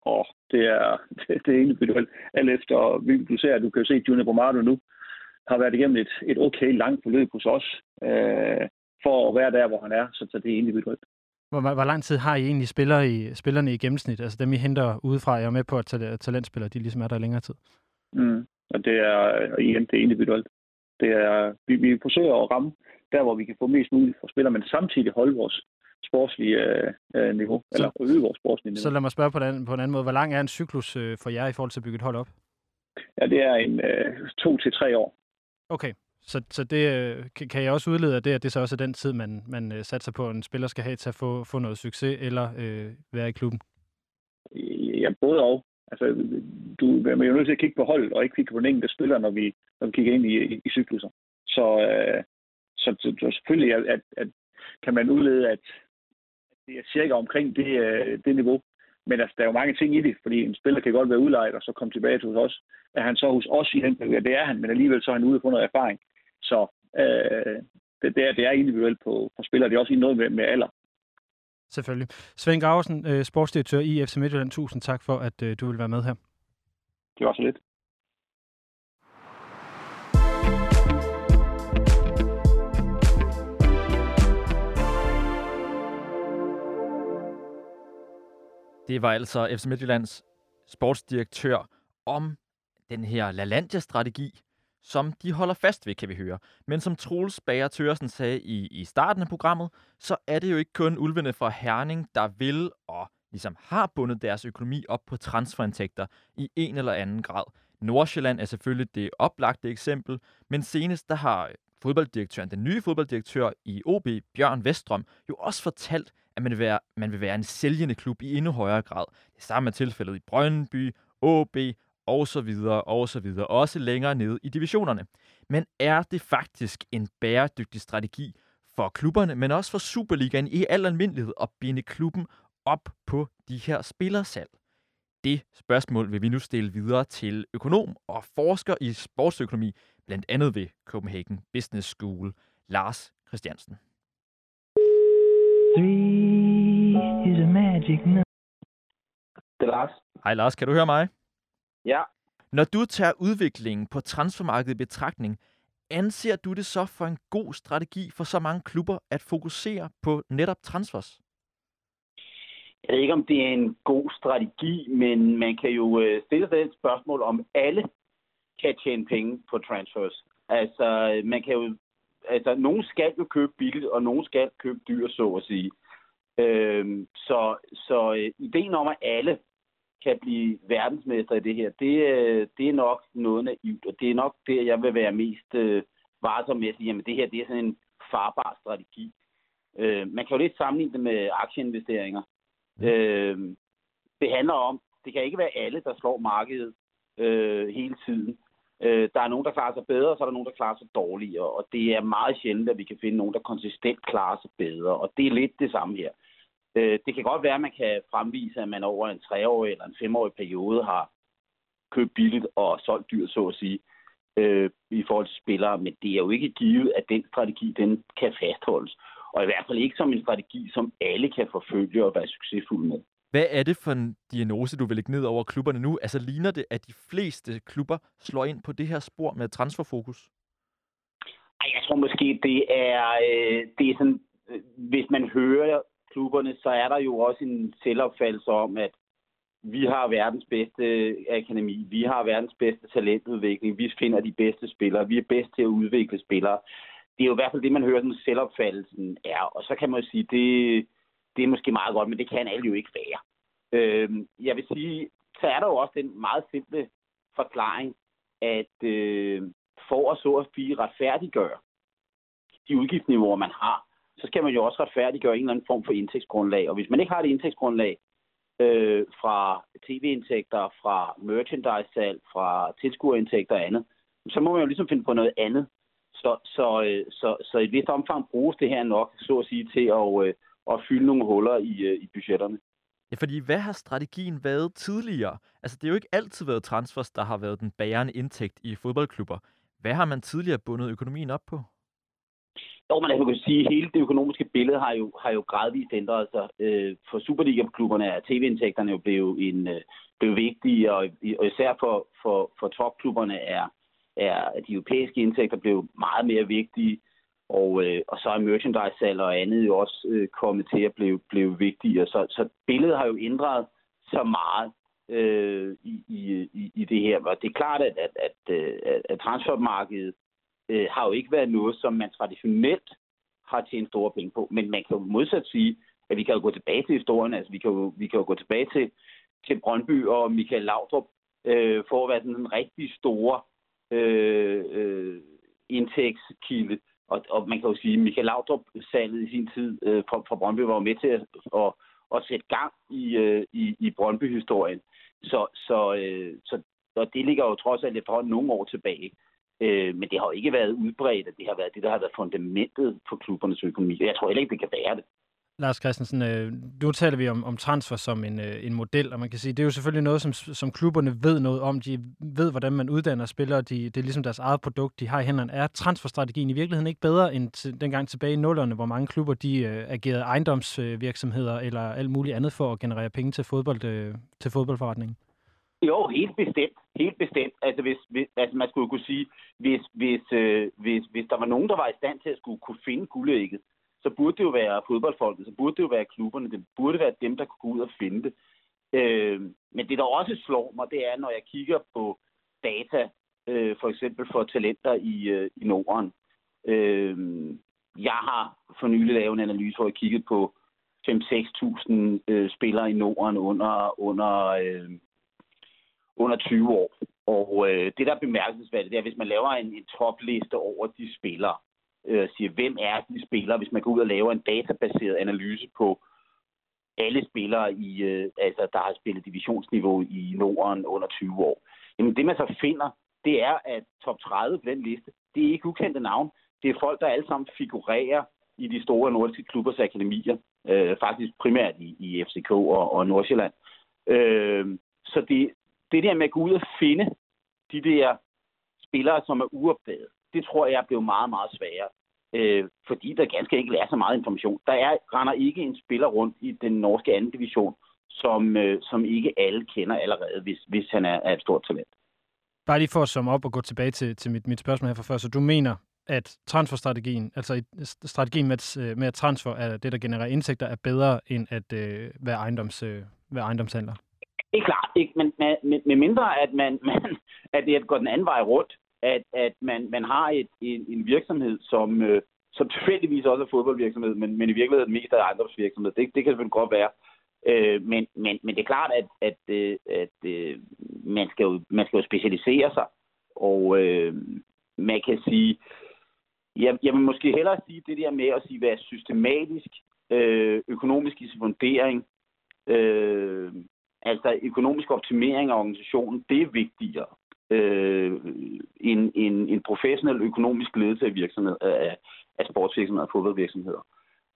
og det er, det, det er individuelt. Alt efter, hvilken du ser, du kan se, at Junior Bombardo nu har været igennem et, et okay langt forløb hos os, øh, for at være der, hvor han er, så, så det er individuelt. Hvor, hvor lang tid har I egentlig spiller i, spillerne i gennemsnit? Altså dem, I henter udefra, jeg er med på, at talentspillere, de ligesom er der i længere tid. Mm. Og det er, igen, det er individuelt. Det er, vi, vi forsøger at ramme der, hvor vi kan få mest muligt for spillere, men samtidig holde vores sportslige øh, øh, niveau, så, eller øge vores sportslige niveau. Så lad mig spørge på, den, på en anden måde. Hvor lang er en cyklus øh, for jer i forhold til at bygge et hold op? Ja, det er en øh, to til tre år. Okay, så, så det, øh, kan jeg også udlede af det, at det så også er den tid, man, man øh, satser på, at en spiller skal have til at få, få noget succes, eller øh, være i klubben? Ja, både og. Altså, du man er jo nødt til at kigge på holdet, og ikke kigge på den enkelte spiller, når vi, når vi kigger ind i, i, i cykluser. Så, øh, så, så, så selvfølgelig at, at, at kan man udlede, at, det er cirka omkring det, øh, det niveau. Men altså, der er jo mange ting i det, fordi en spiller kan godt være udlejet og så komme tilbage til os. Er han så hos os i den periode? Det er han, men alligevel så er han ude på noget erfaring. Så øh, det, det, er, det er individuelt på, på spillere. Det er også noget med, med alder. Selvfølgelig. Svend Graversen, øh, sportsdirektør i FC Midtjylland. Tusind tak for, at øh, du vil være med her. Det var så lidt. Det var altså FC Midtjyllands sportsdirektør om den her LaLandia-strategi, som de holder fast ved, kan vi høre. Men som Troels Bager Tørsen sagde i, i starten af programmet, så er det jo ikke kun ulvene fra Herning, der vil og ligesom har bundet deres økonomi op på transferindtægter i en eller anden grad. Nordsjælland er selvfølgelig det oplagte eksempel, men senest der har fodbolddirektøren, den nye fodbolddirektør i OB, Bjørn Vestrøm, jo også fortalt, at man vil være, man vil være en sælgende klub i endnu højere grad. Det samme er tilfældet i Brøndby, OB og så videre, og så videre, også længere nede i divisionerne. Men er det faktisk en bæredygtig strategi for klubberne, men også for Superligaen i al almindelighed at binde klubben op på de her spillersalg? Det spørgsmål vil vi nu stille videre til økonom og forsker i sportsøkonomi, blandt andet ved Copenhagen Business School, Lars Christiansen. Three is a magic number. Det er Lars. Hej Lars, kan du høre mig? Ja. Når du tager udviklingen på transfermarkedet i betragtning, anser du det så for en god strategi for så mange klubber at fokusere på netop transfers? Jeg ved ikke, om det er en god strategi, men man kan jo øh, stille sig et spørgsmål, om alle kan tjene penge på transfers. Altså, man kan jo, altså, nogen skal jo købe billigt, og nogen skal købe dyr, så at sige. Øhm, så så øh, ideen om, at alle kan blive verdensmester i det her, det, øh, det er nok noget naivt, og det er nok det, jeg vil være mest øh, varsom med at sige, jamen det her det er sådan en farbar strategi. Øh, man kan jo lidt sammenligne det med aktieinvesteringer. Øh, det handler om, det kan ikke være alle, der slår markedet øh, hele tiden. Øh, der er nogen, der klarer sig bedre, og så er der nogen, der klarer sig dårligere. Og det er meget sjældent, at vi kan finde nogen, der konsistent klarer sig bedre. Og det er lidt det samme her. Øh, det kan godt være, at man kan fremvise, at man over en treårig eller en femårig periode har købt billigt og solgt dyrt, så at sige, øh, i forhold til spillere. Men det er jo ikke givet, at den strategi den kan fastholdes. Og i hvert fald ikke som en strategi, som alle kan forfølge og være succesfulde med. Hvad er det for en diagnose, du vil lægge ned over klubberne nu? Altså ligner det, at de fleste klubber slår ind på det her spor med transferfokus? Ej, jeg tror måske, det er, øh, det er sådan, øh, hvis man hører klubberne, så er der jo også en selvopfattelse om, at vi har verdens bedste øh, akademi, vi har verdens bedste talentudvikling, vi finder de bedste spillere, vi er bedst til at udvikle spillere. Det er jo i hvert fald det, man hører, den selvopfattelsen er. Og så kan man jo sige, det, det er måske meget godt, men det kan alle jo ikke være. Øh, jeg vil sige, så er der jo også den meget simple forklaring, at øh, for at så at sige retfærdiggøre de udgiftsniveauer, man har, så skal man jo også retfærdiggøre en eller anden form for indtægtsgrundlag. Og hvis man ikke har et indtægtsgrundlag øh, fra tv-indtægter, fra merchandise-salg, fra tilskuerindtægter og andet, så må man jo ligesom finde på noget andet. Så, så, øh, så, så i et vist omfang bruges det her nok, så at sige, til at, øh, at fylde nogle huller i, øh, i budgetterne. Ja, fordi hvad har strategien været tidligere? Altså, det er jo ikke altid været transfers, der har været den bærende indtægt i fodboldklubber. Hvad har man tidligere bundet økonomien op på? Jo, men jeg kan sige, at hele det økonomiske billede har jo, har jo gradvist ændret sig. Øh, for Superliga-klubberne er tv-indtægterne jo blevet, en, øh, blevet vigtige, og, og især for, for, for topklubberne er, er de europæiske indtægter blevet meget mere vigtige. Og, øh, og så er merchandise-salg og andet jo også øh, kommet til at blive, blive vigtigere. Så, så billedet har jo ændret så meget øh, i, i, i det her. Og det er klart, at, at, at, at, at transfermarkedet øh, har jo ikke været noget, som man traditionelt har tjent store penge på. Men man kan jo modsat sige, at vi kan jo gå tilbage til historien. Altså, vi kan jo, vi kan jo gå tilbage til, til Brøndby og Michael Laudrup øh, for at være den en rigtig store øh, øh, indtægtskilde. Og, og man kan jo sige, at Michael Laudrup-salget i sin tid øh, fra, fra Brøndby var jo med til at, at, at sætte gang i, øh, i, i Brøndby-historien. Så, så, øh, så og det ligger jo trods alt efterhånden nogle år tilbage. Øh, men det har jo ikke været udbredt, at det har været det, der har været fundamentet for klubbernes økonomi. Jeg tror heller ikke, det kan være det. Lars Christensen, øh, nu taler vi om, om transfer som en, øh, en model, og man kan sige, det er jo selvfølgelig noget, som, som klubberne ved noget om. De ved, hvordan man uddanner spillere. De, det er ligesom deres eget produkt, de har i hænderne. Er transferstrategien i virkeligheden ikke bedre end til, dengang tilbage i nullerne, hvor mange klubber de øh, agerede ejendomsvirksomheder øh, eller alt muligt andet for at generere penge til, fodbold, øh, til fodboldforretningen? Jo, helt bestemt. Helt bestemt. Altså, hvis, hvis, altså man skulle kunne sige, hvis, hvis, øh, hvis, hvis der var nogen, der var i stand til at skulle kunne finde guldægget, så burde det jo være fodboldfolket, så burde det jo være klubberne, det burde være dem, der kunne gå ud og finde det. Øh, men det, der også slår mig, det er, når jeg kigger på data øh, for eksempel for talenter i, øh, i Norden. Øh, jeg har for nylig lavet en analyse, hvor jeg kiggede på 5-6.000 øh, spillere i Norden under, under, øh, under 20 år. Og øh, det, der er bemærkelsesværdigt, det er, hvis man laver en, en topliste over de spillere, øh, siger, hvem er de spillere, hvis man går ud og laver en databaseret analyse på alle spillere, i, øh, altså, der har spillet divisionsniveau i Norden under 20 år. Jamen det, man så finder, det er, at top 30 på den liste, det er ikke ukendte navn. Det er folk, der alle sammen figurerer i de store nordiske klubbers akademier. Øh, faktisk primært i, i FCK og, og Nordsjælland. Øh, så det, det der med at gå ud og finde de der spillere, som er uopdaget, det tror jeg bliver meget, meget sværere. Øh, fordi der ganske enkelt er så meget information. Der er, render ikke en spiller rundt i den norske anden division, som, øh, som ikke alle kender allerede, hvis, hvis han er, er et stort talent. Bare lige for at summe op og gå tilbage til, til mit, mit spørgsmål her fra før. Så du mener, at transferstrategien, altså strategien med, med at transfer er det, der genererer indtægter, er bedre end at øh, være, ejendoms, øh, være ejendomshandler? Er klart, ikke, men med, med mindre at, man, man, at det går den anden vej rundt, at, at man, man har et, en, en virksomhed, som, øh, som tilfældigvis også er fodboldvirksomhed, men, men i virkeligheden mest er ejendomsvirksomhed. Det, det kan selvfølgelig godt være. Øh, men, men, men det er klart, at, at, øh, at, at man, skal jo, man skal jo specialisere sig, og øh, man kan sige, jeg, jeg vil måske hellere sige det der med at sige, hvad er systematisk øh, økonomisk fundering, øh, altså økonomisk optimering af organisationen, det er vigtigere øh, en, en, en professionel økonomisk ledelse af, virksomhed, af, af sportsvirksomheder og fodboldvirksomheder.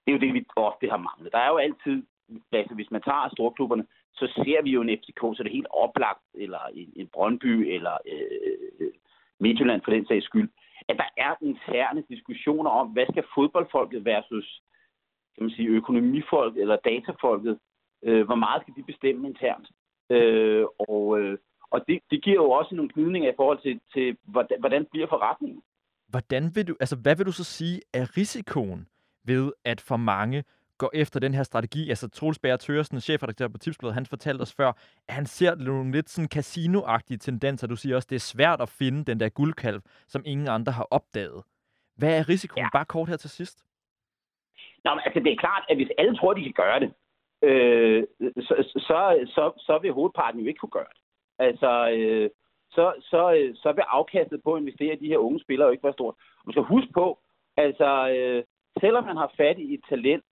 Det er jo det, vi ofte har manglet. Der er jo altid, altså hvis man tager storklubberne, så ser vi jo en FCK, så det er helt oplagt, eller en, en Brøndby, eller øh, Midtjylland for den sags skyld, at der er interne diskussioner om, hvad skal fodboldfolket versus kan man sige, økonomifolk eller datafolket, øh, hvor meget skal de bestemme internt? Øh, og, øh, og det, det giver jo også nogle gnidninger i forhold til, til hvordan, hvordan bliver forretningen. Hvordan vil du, altså hvad vil du så sige er risikoen ved, at for mange går efter den her strategi? Altså Troels Bager Tøresen, chefredaktør på Tipsbladet, han fortalte os før, at han ser nogle lidt sådan casinoagtige tendenser. Du siger også, det er svært at finde den der guldkalv, som ingen andre har opdaget. Hvad er risikoen? Ja. Bare kort her til sidst. Nå, men altså det er klart, at hvis alle tror, de kan gøre det, øh, så, så, så, så vil hovedparten jo ikke kunne gøre det. Altså, øh, så, så, øh, så vil afkastet på at investere i de her unge spillere jo ikke være stort. Og man skal huske på, altså, øh, selvom man har fat i et talent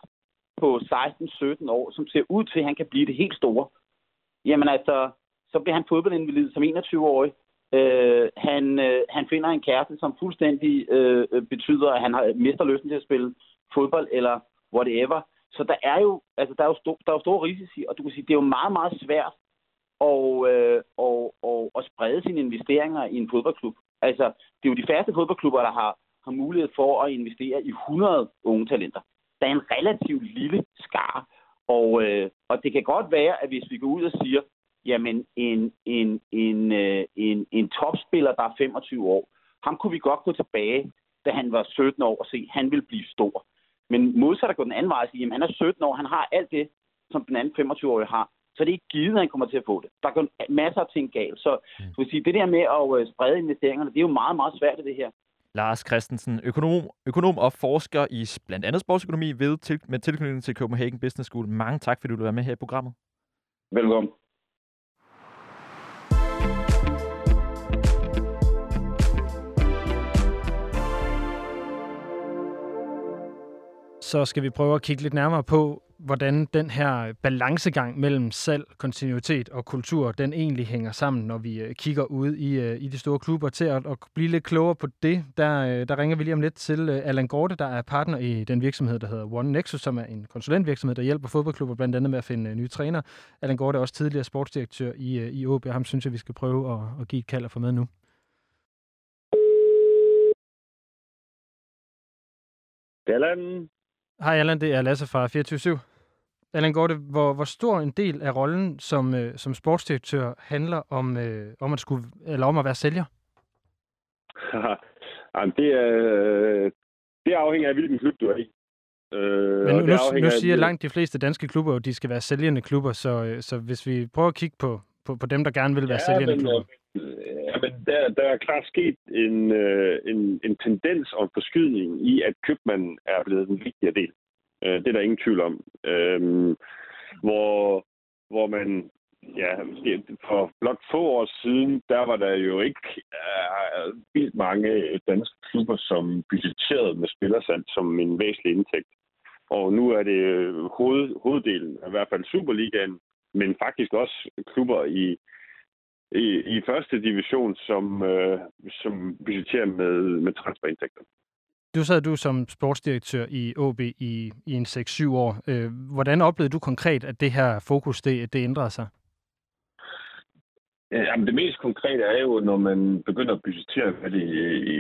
på 16-17 år, som ser ud til, at han kan blive det helt store, jamen altså, så bliver han fodboldinvalid som 21-årig. Øh, han, øh, han finder en kæreste, som fuldstændig øh, betyder, at han har, mister lysten til at spille fodbold eller whatever. Så der er jo, altså, der er jo, stor, der er jo store risici, og du kan sige, det er jo meget, meget svært og, øh, og, og, og sprede sine investeringer i en fodboldklub. Altså, det er jo de færreste fodboldklubber, der har, har mulighed for at investere i 100 unge talenter. Der er en relativt lille skare, og, øh, og det kan godt være, at hvis vi går ud og siger, jamen en, en, en, øh, en, en topspiller, der er 25 år, ham kunne vi godt gå tilbage, da han var 17 år, og se, han vil blive stor. Men modsat at gå den anden vej og sige, jamen han er 17 år, han har alt det, som den anden 25-årige har, så det er ikke givet, at han kommer til at få det. Der går masser af ting galt. Så mm. skal sige, det der med at øh, sprede investeringerne, det er jo meget, meget svært i det her. Lars Christensen, økonom, økonom og forsker i blandt andet sportsøkonomi ved, til, med tilknytning til Copenhagen Business School. Mange tak, fordi du vil være med her i programmet. Velkommen. så skal vi prøve at kigge lidt nærmere på, hvordan den her balancegang mellem salg, kontinuitet og kultur, den egentlig hænger sammen, når vi øh, kigger ud i, øh, i de store klubber. Til at, at blive lidt klogere på det, der, øh, der ringer vi lige om lidt til Allan Gorte, der er partner i den virksomhed, der hedder One Nexus, som er en konsulentvirksomhed, der hjælper fodboldklubber blandt andet med at finde nye træner. Allan Gorte er også tidligere sportsdirektør i, i OB, og ham synes jeg, vi skal prøve at, at give et kald og få med nu. Allan. Hej Allan, det er Lasse fra 24 Allan Gorte, hvor, hvor stor en del af rollen som, øh, som sportsdirektør handler om, øh, om, at skulle, eller om at være sælger? Jamen, det, er, det afhænger af, hvilken klub du er i. Øh, Men nu, nu, nu siger langt de fleste danske klubber, at de skal være sælgende klubber, så, øh, så hvis vi prøver at kigge på, på, på dem, der gerne vil være ja, sælgende men, klubber. Øh, Jamen, der, der er klart sket en, øh, en, en tendens og en forskydning i, at købmanden er blevet en vigtigere del. Øh, det er der ingen tvivl om. Øh, hvor, hvor man ja, for blot få år siden, der var der jo ikke uh, vildt mange danske klubber, som budgetterede med spillersand som en væsentlig indtægt. Og nu er det øh, hoved, hoveddelen, i hvert fald Superligaen, men faktisk også klubber i, i, i første division, som, uh, som budgetterer med, med transferindtægter. Du sad du som sportsdirektør i OB i, i en 6-7 år. Øh, hvordan oplevede du konkret, at det her fokus det, det ændrede sig? Jamen, det mest konkrete er jo, når man begynder at budgettere med det i, i,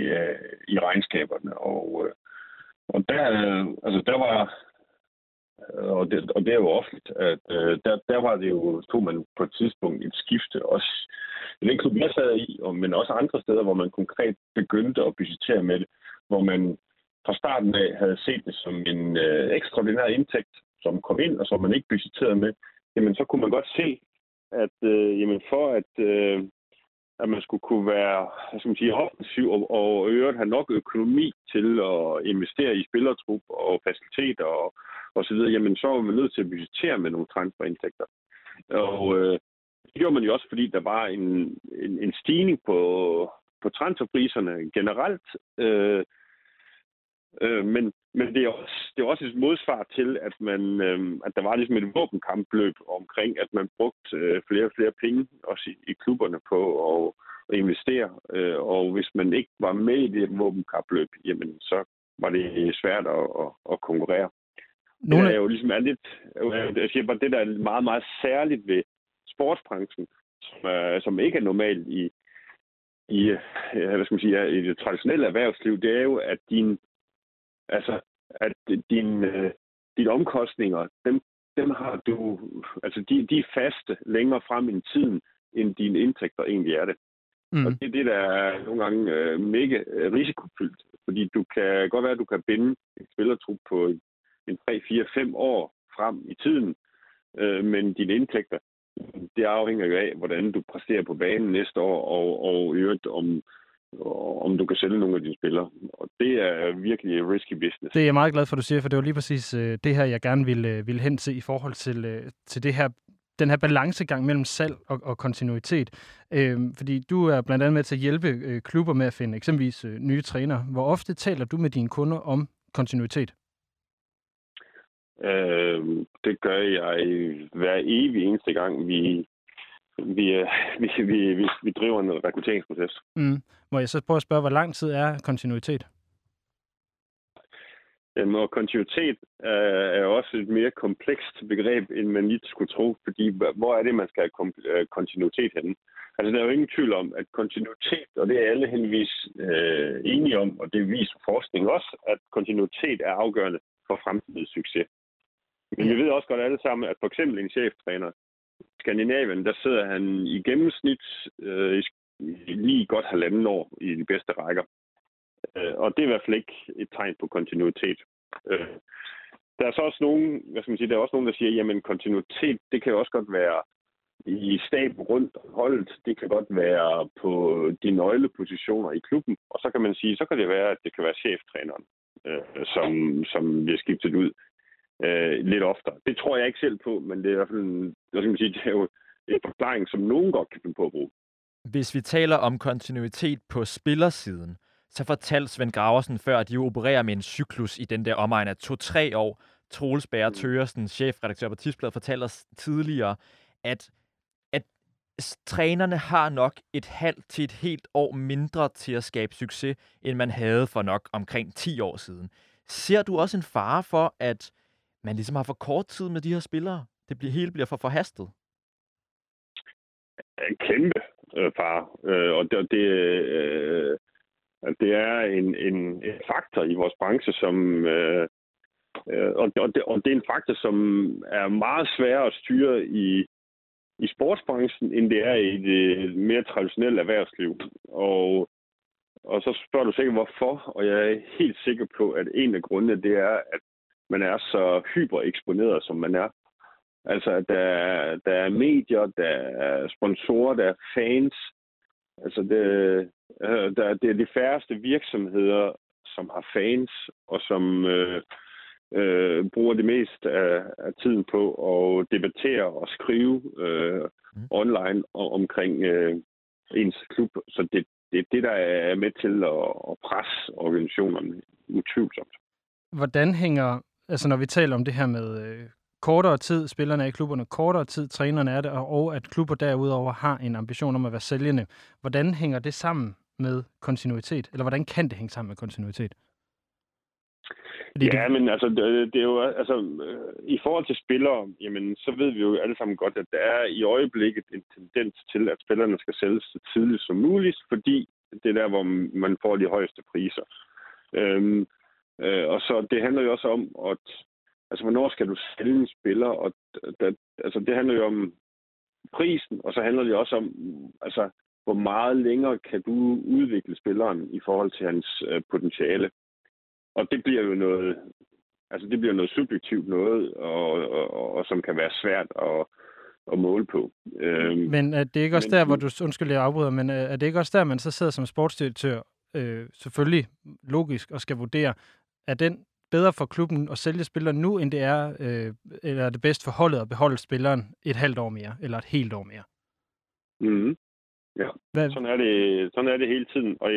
i regnskaberne. Og, øh, og der, altså, der var, og det, og det er jo offentligt, at øh, der, der var det jo, tog man på et tidspunkt et skifte, også i den klub, jeg sad i, men også andre steder, hvor man konkret begyndte at budgettere med det, hvor man fra starten af havde set det som en øh, ekstraordinær indtægt, som kom ind, og som man ikke budgetterede med, jamen så kunne man godt se, at øh, jamen for at, øh, at man skulle kunne være hvad skal man sige, offensiv og, og øvrigt have nok økonomi til at investere i spillertrup og faciliteter og, og så videre, jamen så var man nødt til at budgettere med nogle transferindtægter. Og øh, det gjorde man jo også, fordi der var en, en, en stigning på, på transferpriserne generelt. Øh, øh, men men det er også, det er også et modsvar til, at, man, øh, at der var ligesom et våbenkampløb omkring, at man brugte øh, flere og flere penge også i, i klubberne på at, at investere. Øh, og hvis man ikke var med i det våbenkampløb, jamen så var det svært at, at, at konkurrere. Nogle... Det er jo ligesom er lidt, jeg siger bare, det der er meget, meget særligt ved sportsbranchen, som, er, som ikke er normalt i, i, hvad skal man sige, i det traditionelle erhvervsliv, det er jo, at din Altså, at din, øh, dine omkostninger, dem, dem har du, altså de, de er faste længere frem i tiden, end dine indtægter egentlig er det. Mm. Og det er det, der er nogle gange øh, mega øh, risikofyldt. Fordi du kan godt være, at du kan binde en spillertrup på en 3, 4, 5 år frem i tiden, øh, men dine indtægter, det afhænger jo af, hvordan du præsterer på banen næste år, og, og i øvrigt om om du kan sælge nogle af dine spillere. Og det er virkelig risky business. Det er jeg meget glad for, du siger, for det var lige præcis øh, det her, jeg gerne ville, øh, ville hen til i forhold til, øh, til det her den her balancegang mellem salg og, og kontinuitet. Øh, fordi du er blandt andet med til at hjælpe øh, klubber med at finde eksempelvis øh, nye trænere. Hvor ofte taler du med dine kunder om kontinuitet? Øh, det gør jeg hver evig eneste gang, vi vi, øh, vi, vi, vi, vi driver en rekrutteringsproces. Mm. Må jeg så prøve at spørge, hvor lang tid er kontinuitet? Jamen, og kontinuitet øh, er jo også et mere komplekst begreb, end man lige skulle tro, fordi hvor er det, man skal have øh, kontinuitet henne? Altså, der er jo ingen tvivl om, at kontinuitet, og det er alle henvis øh, enige om, og det viser forskning også, at kontinuitet er afgørende for fremtidens succes. Men vi ved også godt alle sammen, at for eksempel en cheftræner, Skandinavien, der sidder han i gennemsnit øh, lige godt halvanden år i de bedste rækker. Øh, og det er i hvert fald ikke et tegn på kontinuitet. Øh, der er så også nogen, hvad skal man sige, der er også nogen, der siger, jamen kontinuitet, det kan også godt være i stab rundt holdet. Det kan godt være på de nøglepositioner i klubben. Og så kan man sige, så kan det være, at det kan være cheftræneren, øh, som, som bliver skiftet ud øh, lidt oftere. Det tror jeg ikke selv på, men det er i hvert fald en, hvad skal man sige, det er jo en forklaring, som nogen godt kan finde på at bruge. Hvis vi taler om kontinuitet på spillersiden, så fortalte Svend Graversen før, at de opererer med en cyklus i den der omegn af to-tre år. Troels Bære mm. Tøresen, chefredaktør på Tipsbladet, fortalte os tidligere, at, at trænerne har nok et halvt til et helt år mindre til at skabe succes, end man havde for nok omkring 10 år siden. Ser du også en fare for, at man ligesom har for kort tid med de her spillere? Det bliver, hele bliver for forhastet. En kæmpe øh, far. Øh, og det, det, øh, øh, det er en, en, en faktor i vores branche, som... Øh, øh, og, og, det, og det er en faktor, som er meget sværere at styre i, i sportsbranchen, end det er i det mere traditionelle erhvervsliv. Og, og så spørger du sikkert, hvorfor, og jeg er helt sikker på, at en af grundene, det er, at man er så hypereksponeret, som man er. Altså, der, der er medier, der er sponsorer, der er fans, Altså, det, øh, der, det er de færreste virksomheder, som har fans, og som øh, øh, bruger det meste af, af tiden på at debattere og skrive øh, mm. online og, omkring øh, ens klub. Så det, det er det, der er med til at, at presse organisationerne utvivlsomt. Hvordan hænger, altså når vi taler om det her med øh, kortere tid, spillerne er i klubberne, kortere tid, trænerne er det, og at klubber derudover har en ambition om at være sælgende. Hvordan hænger det sammen med kontinuitet? Eller hvordan kan det hænge sammen med kontinuitet? Fordi ja, det... men altså, det, det er jo, altså, øh, i forhold til spillere, jamen, så ved vi jo alle sammen godt, at der er i øjeblikket en tendens til, at spillerne skal sælges så tidligt som muligt, fordi det er der, hvor man får de højeste priser. Øhm, øh, og så det handler jo også om, at altså, hvornår skal du sælge en spiller? Og der, altså, det handler jo om prisen, og så handler det også om, altså, hvor meget længere kan du udvikle spilleren i forhold til hans øh, potentiale. Og det bliver jo noget, altså det bliver noget subjektivt noget, og, og, og, og som kan være svært at, at måle på. Øhm, men er det ikke også men, der, hvor du, undskyld, jeg afbryder, men øh, er det ikke også der, man så sidder som sportsdirektør, øh, selvfølgelig logisk, og skal vurdere, er den bedre for klubben at sælge spillere nu, end det er, øh, eller er det bedst for holdet at beholde spilleren et halvt år mere, eller et helt år mere? Mm. Ja, Hvad? Sådan, er det, sådan er det hele tiden. Og,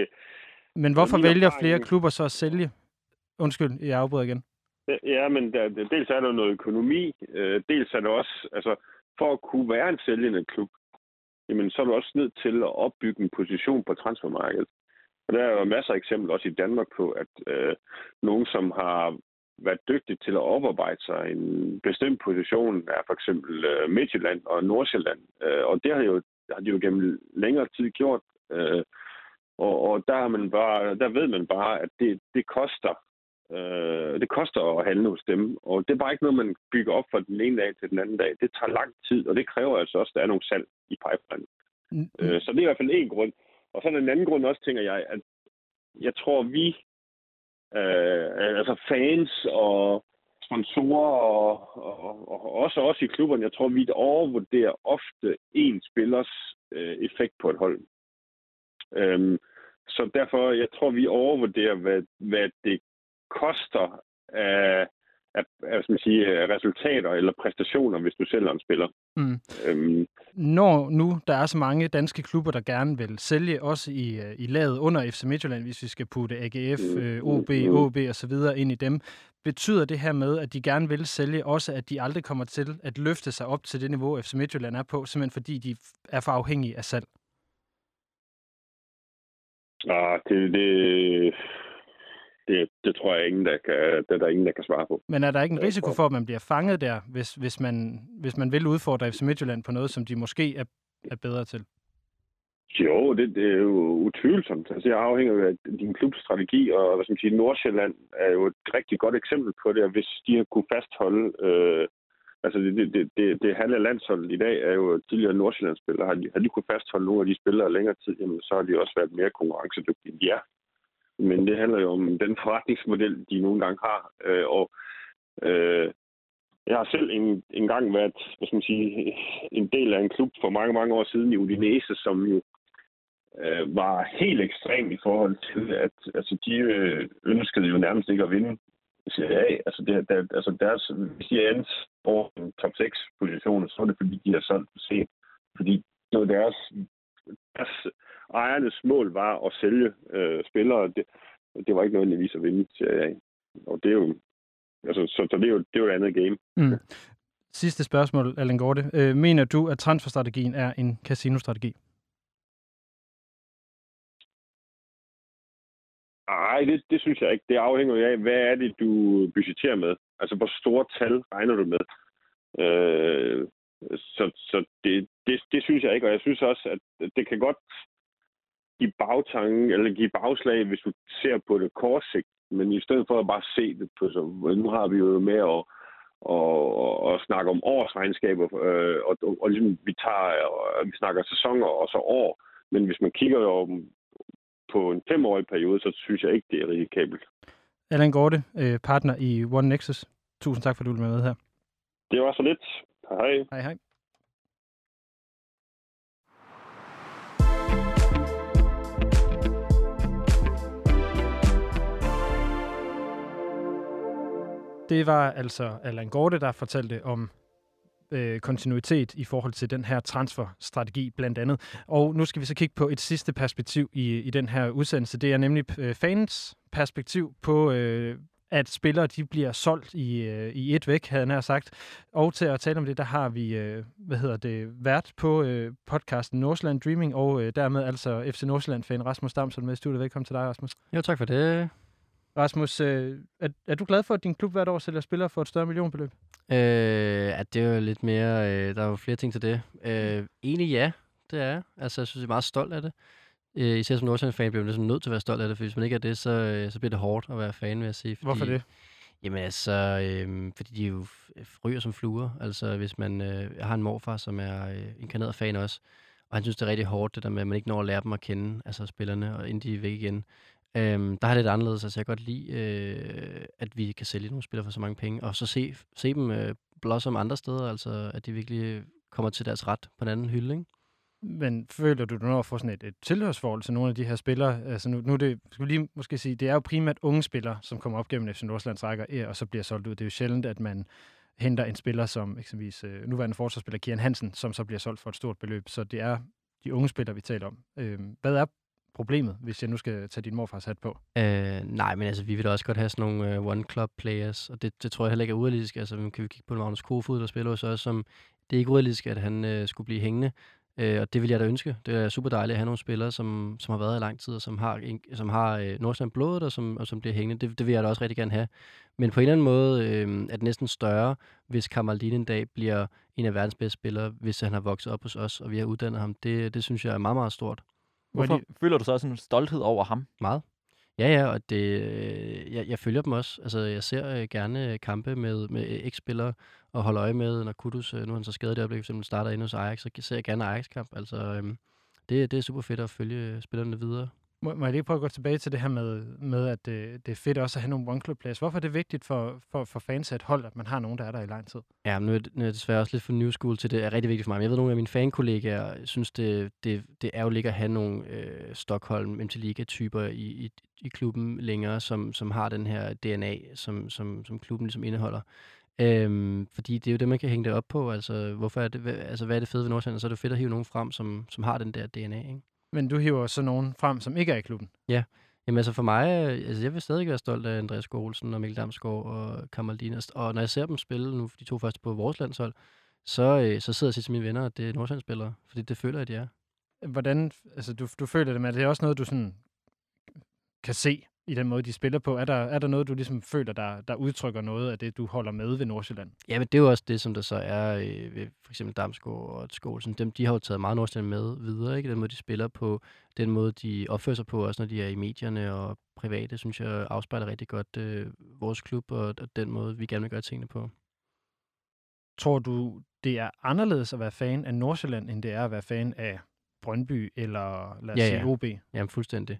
men hvorfor vælger flere klubber så at sælge? Undskyld, jeg afbryder igen. Ja, men der, dels er der noget økonomi, øh, dels er der også, altså for at kunne være en sælgende klub, jamen så er du også nødt til at opbygge en position på transfermarkedet. Og der er jo masser af eksempler også i Danmark på, at øh, nogen, som har været dygtige til at oparbejde sig en bestemt position, er for eksempel øh, Midtjylland og Nordsjælland. Øh, og det har, jo, har de jo gennem længere tid gjort. Øh, og, og der, har man bare, der ved man bare, at det, det koster Øh, det koster at handle hos dem, og det er bare ikke noget, man bygger op fra den ene dag til den anden dag. Det tager lang tid, og det kræver altså også, at der er nogle salg i pipeline. Mm. Øh, så det er i hvert fald en grund. Og så er en anden grund også, tænker jeg, at jeg tror, vi, øh, altså fans og sponsorer og, og, og også os i klubberne, jeg tror, vi overvurderer ofte en spillers øh, effekt på et hold. Øhm, så derfor, jeg tror, vi overvurderer, hvad, hvad det koster af, af, af skal man sige, resultater eller præstationer, hvis du sælger en spiller. Mm. Øhm. Når nu der er så mange danske klubber, der gerne vil sælge, også i, øh, i laget under FC Midtjylland, hvis vi skal putte AGF, mm. øh, OB, mm. OB og så videre ind i dem, betyder det her med, at de gerne vil sælge, også at de aldrig kommer til at løfte sig op til det niveau, FC Midtjylland er på, simpelthen fordi de er for afhængige af salg? Ah, det, det, det, det tror jeg ingen, der kan, det er der ingen, der kan svare på. Men er der ikke en risiko for, at man bliver fanget der, hvis, hvis, man, hvis man vil udfordre FC Midtjylland på noget, som de måske er, er bedre til? Jo, det, det er jo utvivlsomt. Altså, det afhænger af din klubs strategi, og hvad skal man sige, Nordsjælland er jo et rigtig godt eksempel på det, hvis de har kunne fastholde... Øh, altså, det, det, det, det, halve landsholdet i dag er jo tidligere Nordsjællandsspillere. Har de, har de kunne fastholde nogle af de spillere længere tid, jamen, så har de også været mere konkurrencedygtige, end de er. Men det handler jo om den forretningsmodel, de nogle gange har. Øh, og øh, jeg har selv en, en gang været hvad skal man sige, en del af en klub for mange, mange år siden i Udinese, som jo øh, var helt ekstrem i forhold til, at altså, de øh, ønskede jo nærmest ikke at vinde Serie A. Altså, det, der, altså deres, hvis de endte over en top 6 position, så er det fordi, de har solgt for sent. Fordi det var deres, deres ejernes mål var at sælge øh, spillere. Det, det var ikke nødvendigvis at vinde til Og det er jo, altså, så, så det er jo, det er jo et andet game. Mm. Sidste spørgsmål, Allan Gorte. Øh, mener du, at transferstrategien er en casino-strategi? Nej, det, det synes jeg ikke. Det afhænger jo af, hvad er det, du budgeterer med? Altså, hvor store tal regner du med? Øh, så så det, det, det synes jeg ikke, og jeg synes også, at det kan godt give bagtangen, eller give bagslag, hvis du ser på det kortsigt. Men i stedet for at bare se det på, så nu har vi jo med at og, og, og snakke om årsregnskaber, øh, og, og, og ligesom vi tager, og, vi snakker sæsoner og så år, men hvis man kigger jo på en femårig periode, så synes jeg ikke, det er risikabelt. Allan Gorte, øh, partner i One Nexus. Tusind tak, for at du ville med her. Det var så lidt. Hej. Hej, hej. Det var altså Allan Gorte, der fortalte om øh, kontinuitet i forhold til den her transferstrategi blandt andet. Og nu skal vi så kigge på et sidste perspektiv i, i den her udsendelse. Det er nemlig øh, fans perspektiv på, øh, at spillere de bliver solgt i, øh, i et væk, havde han sagt. Og til at tale om det, der har vi, øh, hvad hedder det, vært på øh, podcasten Nordsjælland Dreaming, og øh, dermed altså FC Nordsjælland-fan Rasmus Damsen med i studiet. Velkommen til dig, Rasmus. Jo, tak for det. Rasmus, øh, er, er du glad for, at din klub hvert år sælger spillere for et større millionbeløb? Øh, at det er jo lidt mere, øh, der er jo flere ting til det. Øh, egentlig ja, det er jeg. Altså, jeg synes, jeg er meget stolt af det. Øh, især som Nordsjælland-fan bliver man ligesom nødt til at være stolt af det, for hvis man ikke er det, så, øh, så bliver det hårdt at være fan, vil jeg sige. Fordi, Hvorfor det? Jamen altså, øh, fordi de jo f- ryger som fluer. Altså, hvis man... Øh, jeg har en morfar, som er øh, inkarneret fan også, og han synes, det er rigtig hårdt, det der med, at man ikke når at lære dem at kende, altså spillerne, og inden de er væk igen. Øhm, der har det lidt anderledes. Altså, jeg kan godt lide, øh, at vi kan sælge nogle spillere for så mange penge, og så se, se dem øh, blossom andre steder, altså at de virkelig kommer til deres ret på en anden hylde, ikke? Men føler du, du når at få sådan et, et tilhørsforhold til nogle af de her spillere? Altså nu, nu er det, skal vi lige måske sige, det er jo primært unge spillere, som kommer op gennem FC Nordsjællands rækker, øh, og så bliver solgt ud. Det er jo sjældent, at man henter en spiller som eksempelvis øh, nuværende forsvarsspiller Kian Hansen, som så bliver solgt for et stort beløb. Så det er de unge spillere, vi taler om. Øh, hvad er problemet, hvis jeg nu skal tage din morfars hat på? Øh, nej, men altså, vi vil da også godt have sådan nogle øh, one-club-players, og det, det tror jeg heller ikke er urealistisk. Altså, kan vi kigge på Magnus Kofod, der spiller hos os, som det er ikke urealistisk, at han øh, skulle blive hængende. øh, og det vil jeg da ønske. Det er super dejligt at have nogle spillere, som, som har været i lang tid, og som har, en, som har øh, Nordsjælland blodet, og som, og som bliver hængende. Det, det vil jeg da også rigtig gerne have. Men på en eller anden måde øh, er det næsten større, hvis Kamaldin en dag bliver en af verdens bedste spillere, hvis han har vokset op hos os, og vi har uddannet ham. Det, det synes jeg er meget, meget stort. Hvorfor føler du så også en stolthed over ham? Meget. Ja, ja, og det, øh, jeg, jeg følger dem også. Altså, jeg ser øh, gerne kampe med, med eks-spillere og holder øje med, når Kudus, øh, nu er han så skadet i øjeblikket, for eksempel starter inde hos Ajax, så ser jeg gerne Ajax-kamp. Altså, øhm, det, det er super fedt at følge spillerne videre. Må, må jeg lige prøve at gå tilbage til det her med, med at det, det er fedt også at have nogle one-club players. Hvorfor er det vigtigt for, for, for fans af et hold, at man har nogen, der er der i lang tid? Ja, men nu er, det, nu er jeg desværre også lidt for new school til det er rigtig vigtigt for mig. Men jeg ved, at nogle af mine fankollegaer synes, det, det, det er jo ligger at have nogle øh, Stockholm MT Liga-typer i, i, i klubben længere, som, som har den her DNA, som, som, som klubben ligesom indeholder. Øhm, fordi det er jo det, man kan hænge det op på. Altså, hvorfor er det, altså, hvad er det fede ved Nordsjælland? Så er det fedt at hive nogen frem, som, som har den der DNA, ikke? Men du hiver så nogen frem, som ikke er i klubben. Jamen altså for mig, øh, altså jeg vil stadig være stolt af Andreas Skålsen og Mikkel Damsgaard og Kamaldin. Og når jeg ser dem spille nu, de to første på vores landshold, så, øh, så sidder jeg og siger til mine venner, at det er Nordsjællandsspillere, fordi det føler jeg, de er. Hvordan, altså du, du føler det, men er det også noget, du sådan kan se i den måde, de spiller på? Er der, er der noget, du ligesom føler, der, der udtrykker noget af det, du holder med ved Nordsjælland? Ja, men det er jo også det, som der så er øh, ved for eksempel Damsgaard og Skålsen. Dem, de har jo taget meget Nordsjælland med videre, ikke? Den måde, de spiller på, den måde, de opfører sig på, også når de er i medierne og private, synes jeg afspejler rigtig godt øh, vores klub og, og den måde, vi gerne vil gøre tingene på. Tror du, det er anderledes at være fan af Nordsjælland, end det er at være fan af Brøndby eller lad os Ja, sige ja. OB? Jamen fuldstændig.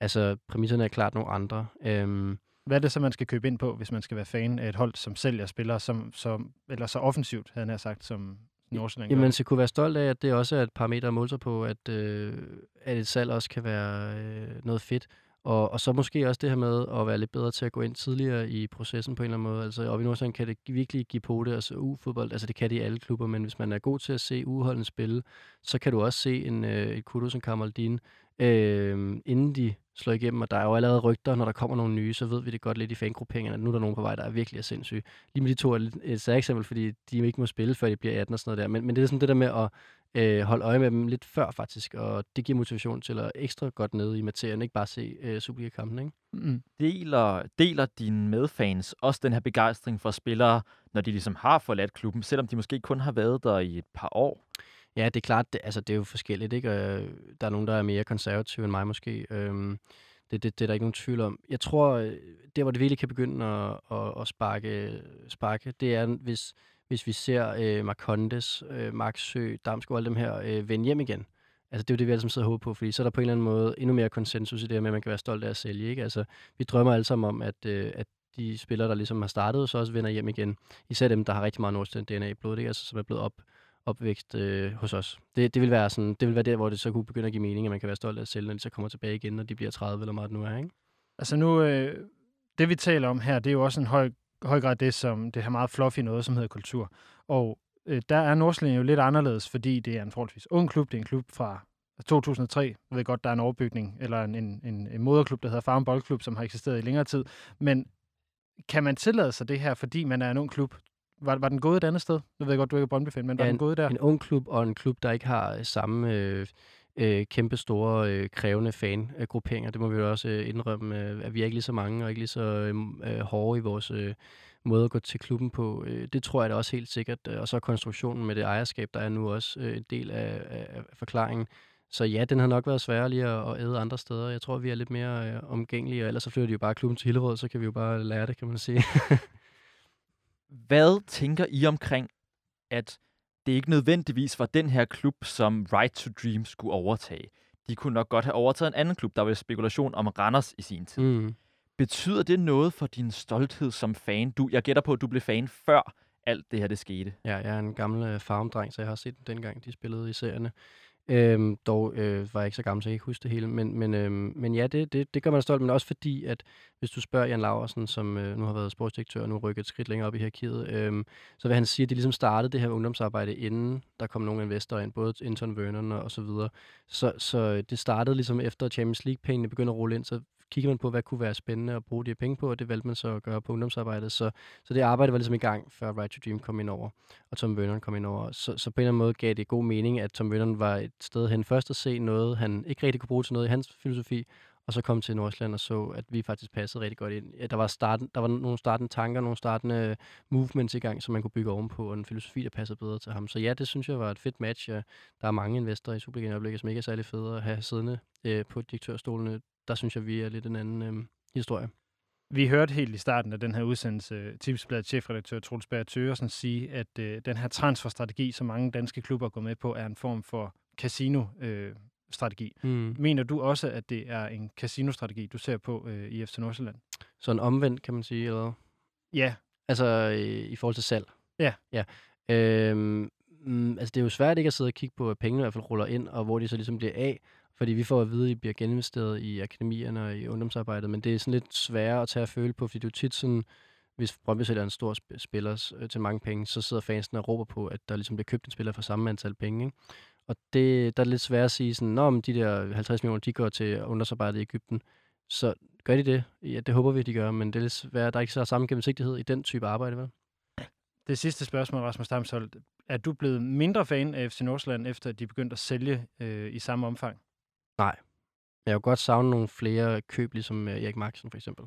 Altså, præmisserne er klart nogle andre. Øhm, Hvad er det så, man skal købe ind på, hvis man skal være fan af et hold, som sælger spillere, som, som, eller så offensivt, havde jeg nær sagt, som Nordsjælland Jamen, skal kunne være stolt af, at det også er et parameter at måle sig på, at, øh, at et salg også kan være øh, noget fedt. Og, og så måske også det her med at være lidt bedre til at gå ind tidligere i processen på en eller anden måde. Altså oppe i Nordsjælland kan det virkelig give på det, altså U-fodbold, altså det kan det i alle klubber, men hvis man er god til at se uholdene spille, så kan du også se en, øh, et Kudus som Kamaldin, øh, inden de slå igennem, og der er jo allerede rygter, når der kommer nogle nye, så ved vi det godt lidt i fangrupperingerne, at nu er der nogen på vej, der er virkelig er sindssyge. Lige med de to er lidt et særligt eksempel, fordi de ikke må spille, før de bliver 18 og sådan noget der, men, men det er sådan det der med at øh, holde øje med dem lidt før faktisk, og det giver motivation til at ekstra godt nede i materien, ikke bare se øh, Superliga-kampen, ikke? Mm. Deler, deler dine medfans også den her begejstring for spillere, når de ligesom har forladt klubben, selvom de måske kun har været der i et par år? Ja, det er klart, det, altså, det er jo forskelligt, ikke? Øh, Der er nogen, der er mere konservative end mig måske. Øhm, det, det, det er der ikke nogen tvivl om. Jeg tror, øh, der hvor det virkelig kan begynde at, at, at sparke, sparke, det er, hvis, hvis vi ser øh, Marcondes, øh, Max Sø, og alle dem her øh, vende hjem igen. Altså, det er jo det, vi alle sammen sidder og håber på, fordi så er der på en eller anden måde endnu mere konsensus i det her med, at man kan være stolt af at sælge, ikke? Altså, vi drømmer alle sammen om, at, øh, at de spillere, der ligesom har startet, så også vender hjem igen. Især dem, der har rigtig meget Nordsjælland DNA i blodet, ikke? Altså, som er blevet op, opvækst øh, hos os. Det, det, vil være sådan, det vil være der, hvor det så kunne begynde at give mening, at man kan være stolt af sig selv, når de så kommer tilbage igen, når de bliver 30 eller meget nu er, ikke? Altså nu, øh, det vi taler om her, det er jo også en høj høj grad det, som det her meget fluffy noget, som hedder kultur. Og øh, der er Nordsjælland jo lidt anderledes, fordi det er en forholdsvis ung klub. Det er en klub fra altså, 2003. Jeg ved godt, der er en overbygning, eller en, en, en, en moderklub, der hedder Farm Boldklub, som har eksisteret i længere tid. Men kan man tillade sig det her, fordi man er en ung klub? Var, var den gået et andet sted? Jeg ved godt, du ikke er brøndby men var Ja, den gået der? En ung klub og en klub, der ikke har øh, samme øh, øh, kæmpe store, øh, krævende fangrupperinger. Det må vi jo også øh, indrømme, øh, at vi er ikke lige så mange og ikke lige så øh, øh, hårde i vores øh, måde at gå til klubben på. Øh, det tror jeg da også helt sikkert. Øh, Og så konstruktionen med det ejerskab, der er nu også øh, en del af, af, af forklaringen. Så ja, den har nok været sværere lige at, at æde andre steder. Jeg tror, vi er lidt mere øh, omgængelige, og ellers så flytter de jo bare klubben til Hillerød, så kan vi jo bare lære det, kan man sige. Hvad tænker I omkring, at det ikke nødvendigvis var den her klub, som Right to Dream skulle overtage? De kunne nok godt have overtaget en anden klub, der var spekulation om Randers i sin tid. mm. Betyder det noget for din stolthed som fan? Du, jeg gætter på, at du blev fan før alt det her det skete. Ja, jeg er en gammel øh, farmdreng, så jeg har set dem dengang, de spillede i serierne. Øhm, dog øh, var jeg ikke så gammel, så jeg kan ikke huske det hele. Men, men, øhm, men ja, det, det, det gør man stolt, men også fordi, at hvis du spørger Jan Laversen, som øh, nu har været sportsdirektør og nu rykket et skridt længere op i hierarkiet, øhm, så vil han sige, at de ligesom startede det her ungdomsarbejde, inden der kom nogle investorer ind, både Anton Vernon og, og så videre. Så, så øh, det startede ligesom efter Champions League-pengene begyndte at rulle ind, så kigger man på, hvad kunne være spændende at bruge de her penge på, og det valgte man så at gøre på ungdomsarbejdet. Så, så det arbejde var ligesom i gang, før Right to Dream kom ind over, og Tom Vernon kom ind over. Så, så på en eller anden måde gav det god mening, at Tom Vernon var et sted hen først at se noget, han ikke rigtig kunne bruge til noget i hans filosofi, og så kom til Nordsjælland og så, at vi faktisk passede rigtig godt ind. Ja, Der var, starten, der var nogle startende tanker, nogle startende movements i gang, som man kunne bygge ovenpå, og en filosofi, der passede bedre til ham. Så ja, det synes jeg var et fedt match. Ja, Der er mange investorer i Superligaen i øjeblikket, som ikke er særlig fede at have siddende øh, på direktørstolene. Der synes jeg, vi er lidt en anden øh, historie. Vi hørte helt i starten af den her udsendelse Tipsblad chefredaktør Troels Berg Tøgersen sige, at øh, den her transferstrategi, som mange danske klubber går med på, er en form for casino. Øh, casino-strategi. Mm. Mener du også, at det er en casino-strategi, du ser på øh, i FC Nordsjælland? Sådan omvendt, kan man sige, eller? Ja, Altså øh, i forhold til salg? Ja. ja. Øhm, mm, altså det er jo svært ikke at sidde og kigge på, at pengene i hvert fald ruller ind, og hvor de så ligesom bliver af. Fordi vi får at vide, at I bliver geninvesteret i akademierne og i ungdomsarbejdet, men det er sådan lidt sværere at tage at føle på, fordi er jo tit sådan, hvis Brøndby sælger en stor sp- spiller øh, til mange penge, så sidder fansen og råber på, at der ligesom bliver købt en spiller for samme antal penge. Ikke? Og det der er lidt svært at sige sådan, Nå, men de der 50 millioner, de går til ungdomsarbejdet i Ægypten. Så gør de det? Ja, det håber vi, de gør, men det er lidt svært. Der er ikke så samme gennemsigtighed i den type arbejde, vel? det sidste spørgsmål, Rasmus Damsholdt. Er du blevet mindre fan af FC Nordsjælland, efter de begyndte at sælge øh, i samme omfang? Nej. Jeg har godt savne nogle flere køb, ligesom øh, Erik Maxen for eksempel.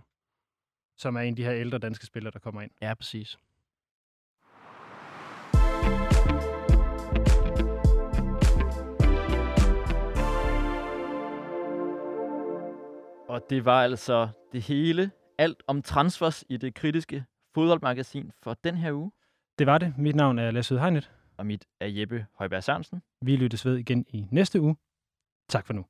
Som er en af de her ældre danske spillere, der kommer ind. Ja, præcis. Og det var altså det hele, alt om transfers i det kritiske fodboldmagasin for den her uge. Det var det. Mit navn er Lasse Hegnet. Og mit er Jeppe Højberg Sørensen. Vi lyttes ved igen i næste uge. Tak for nu.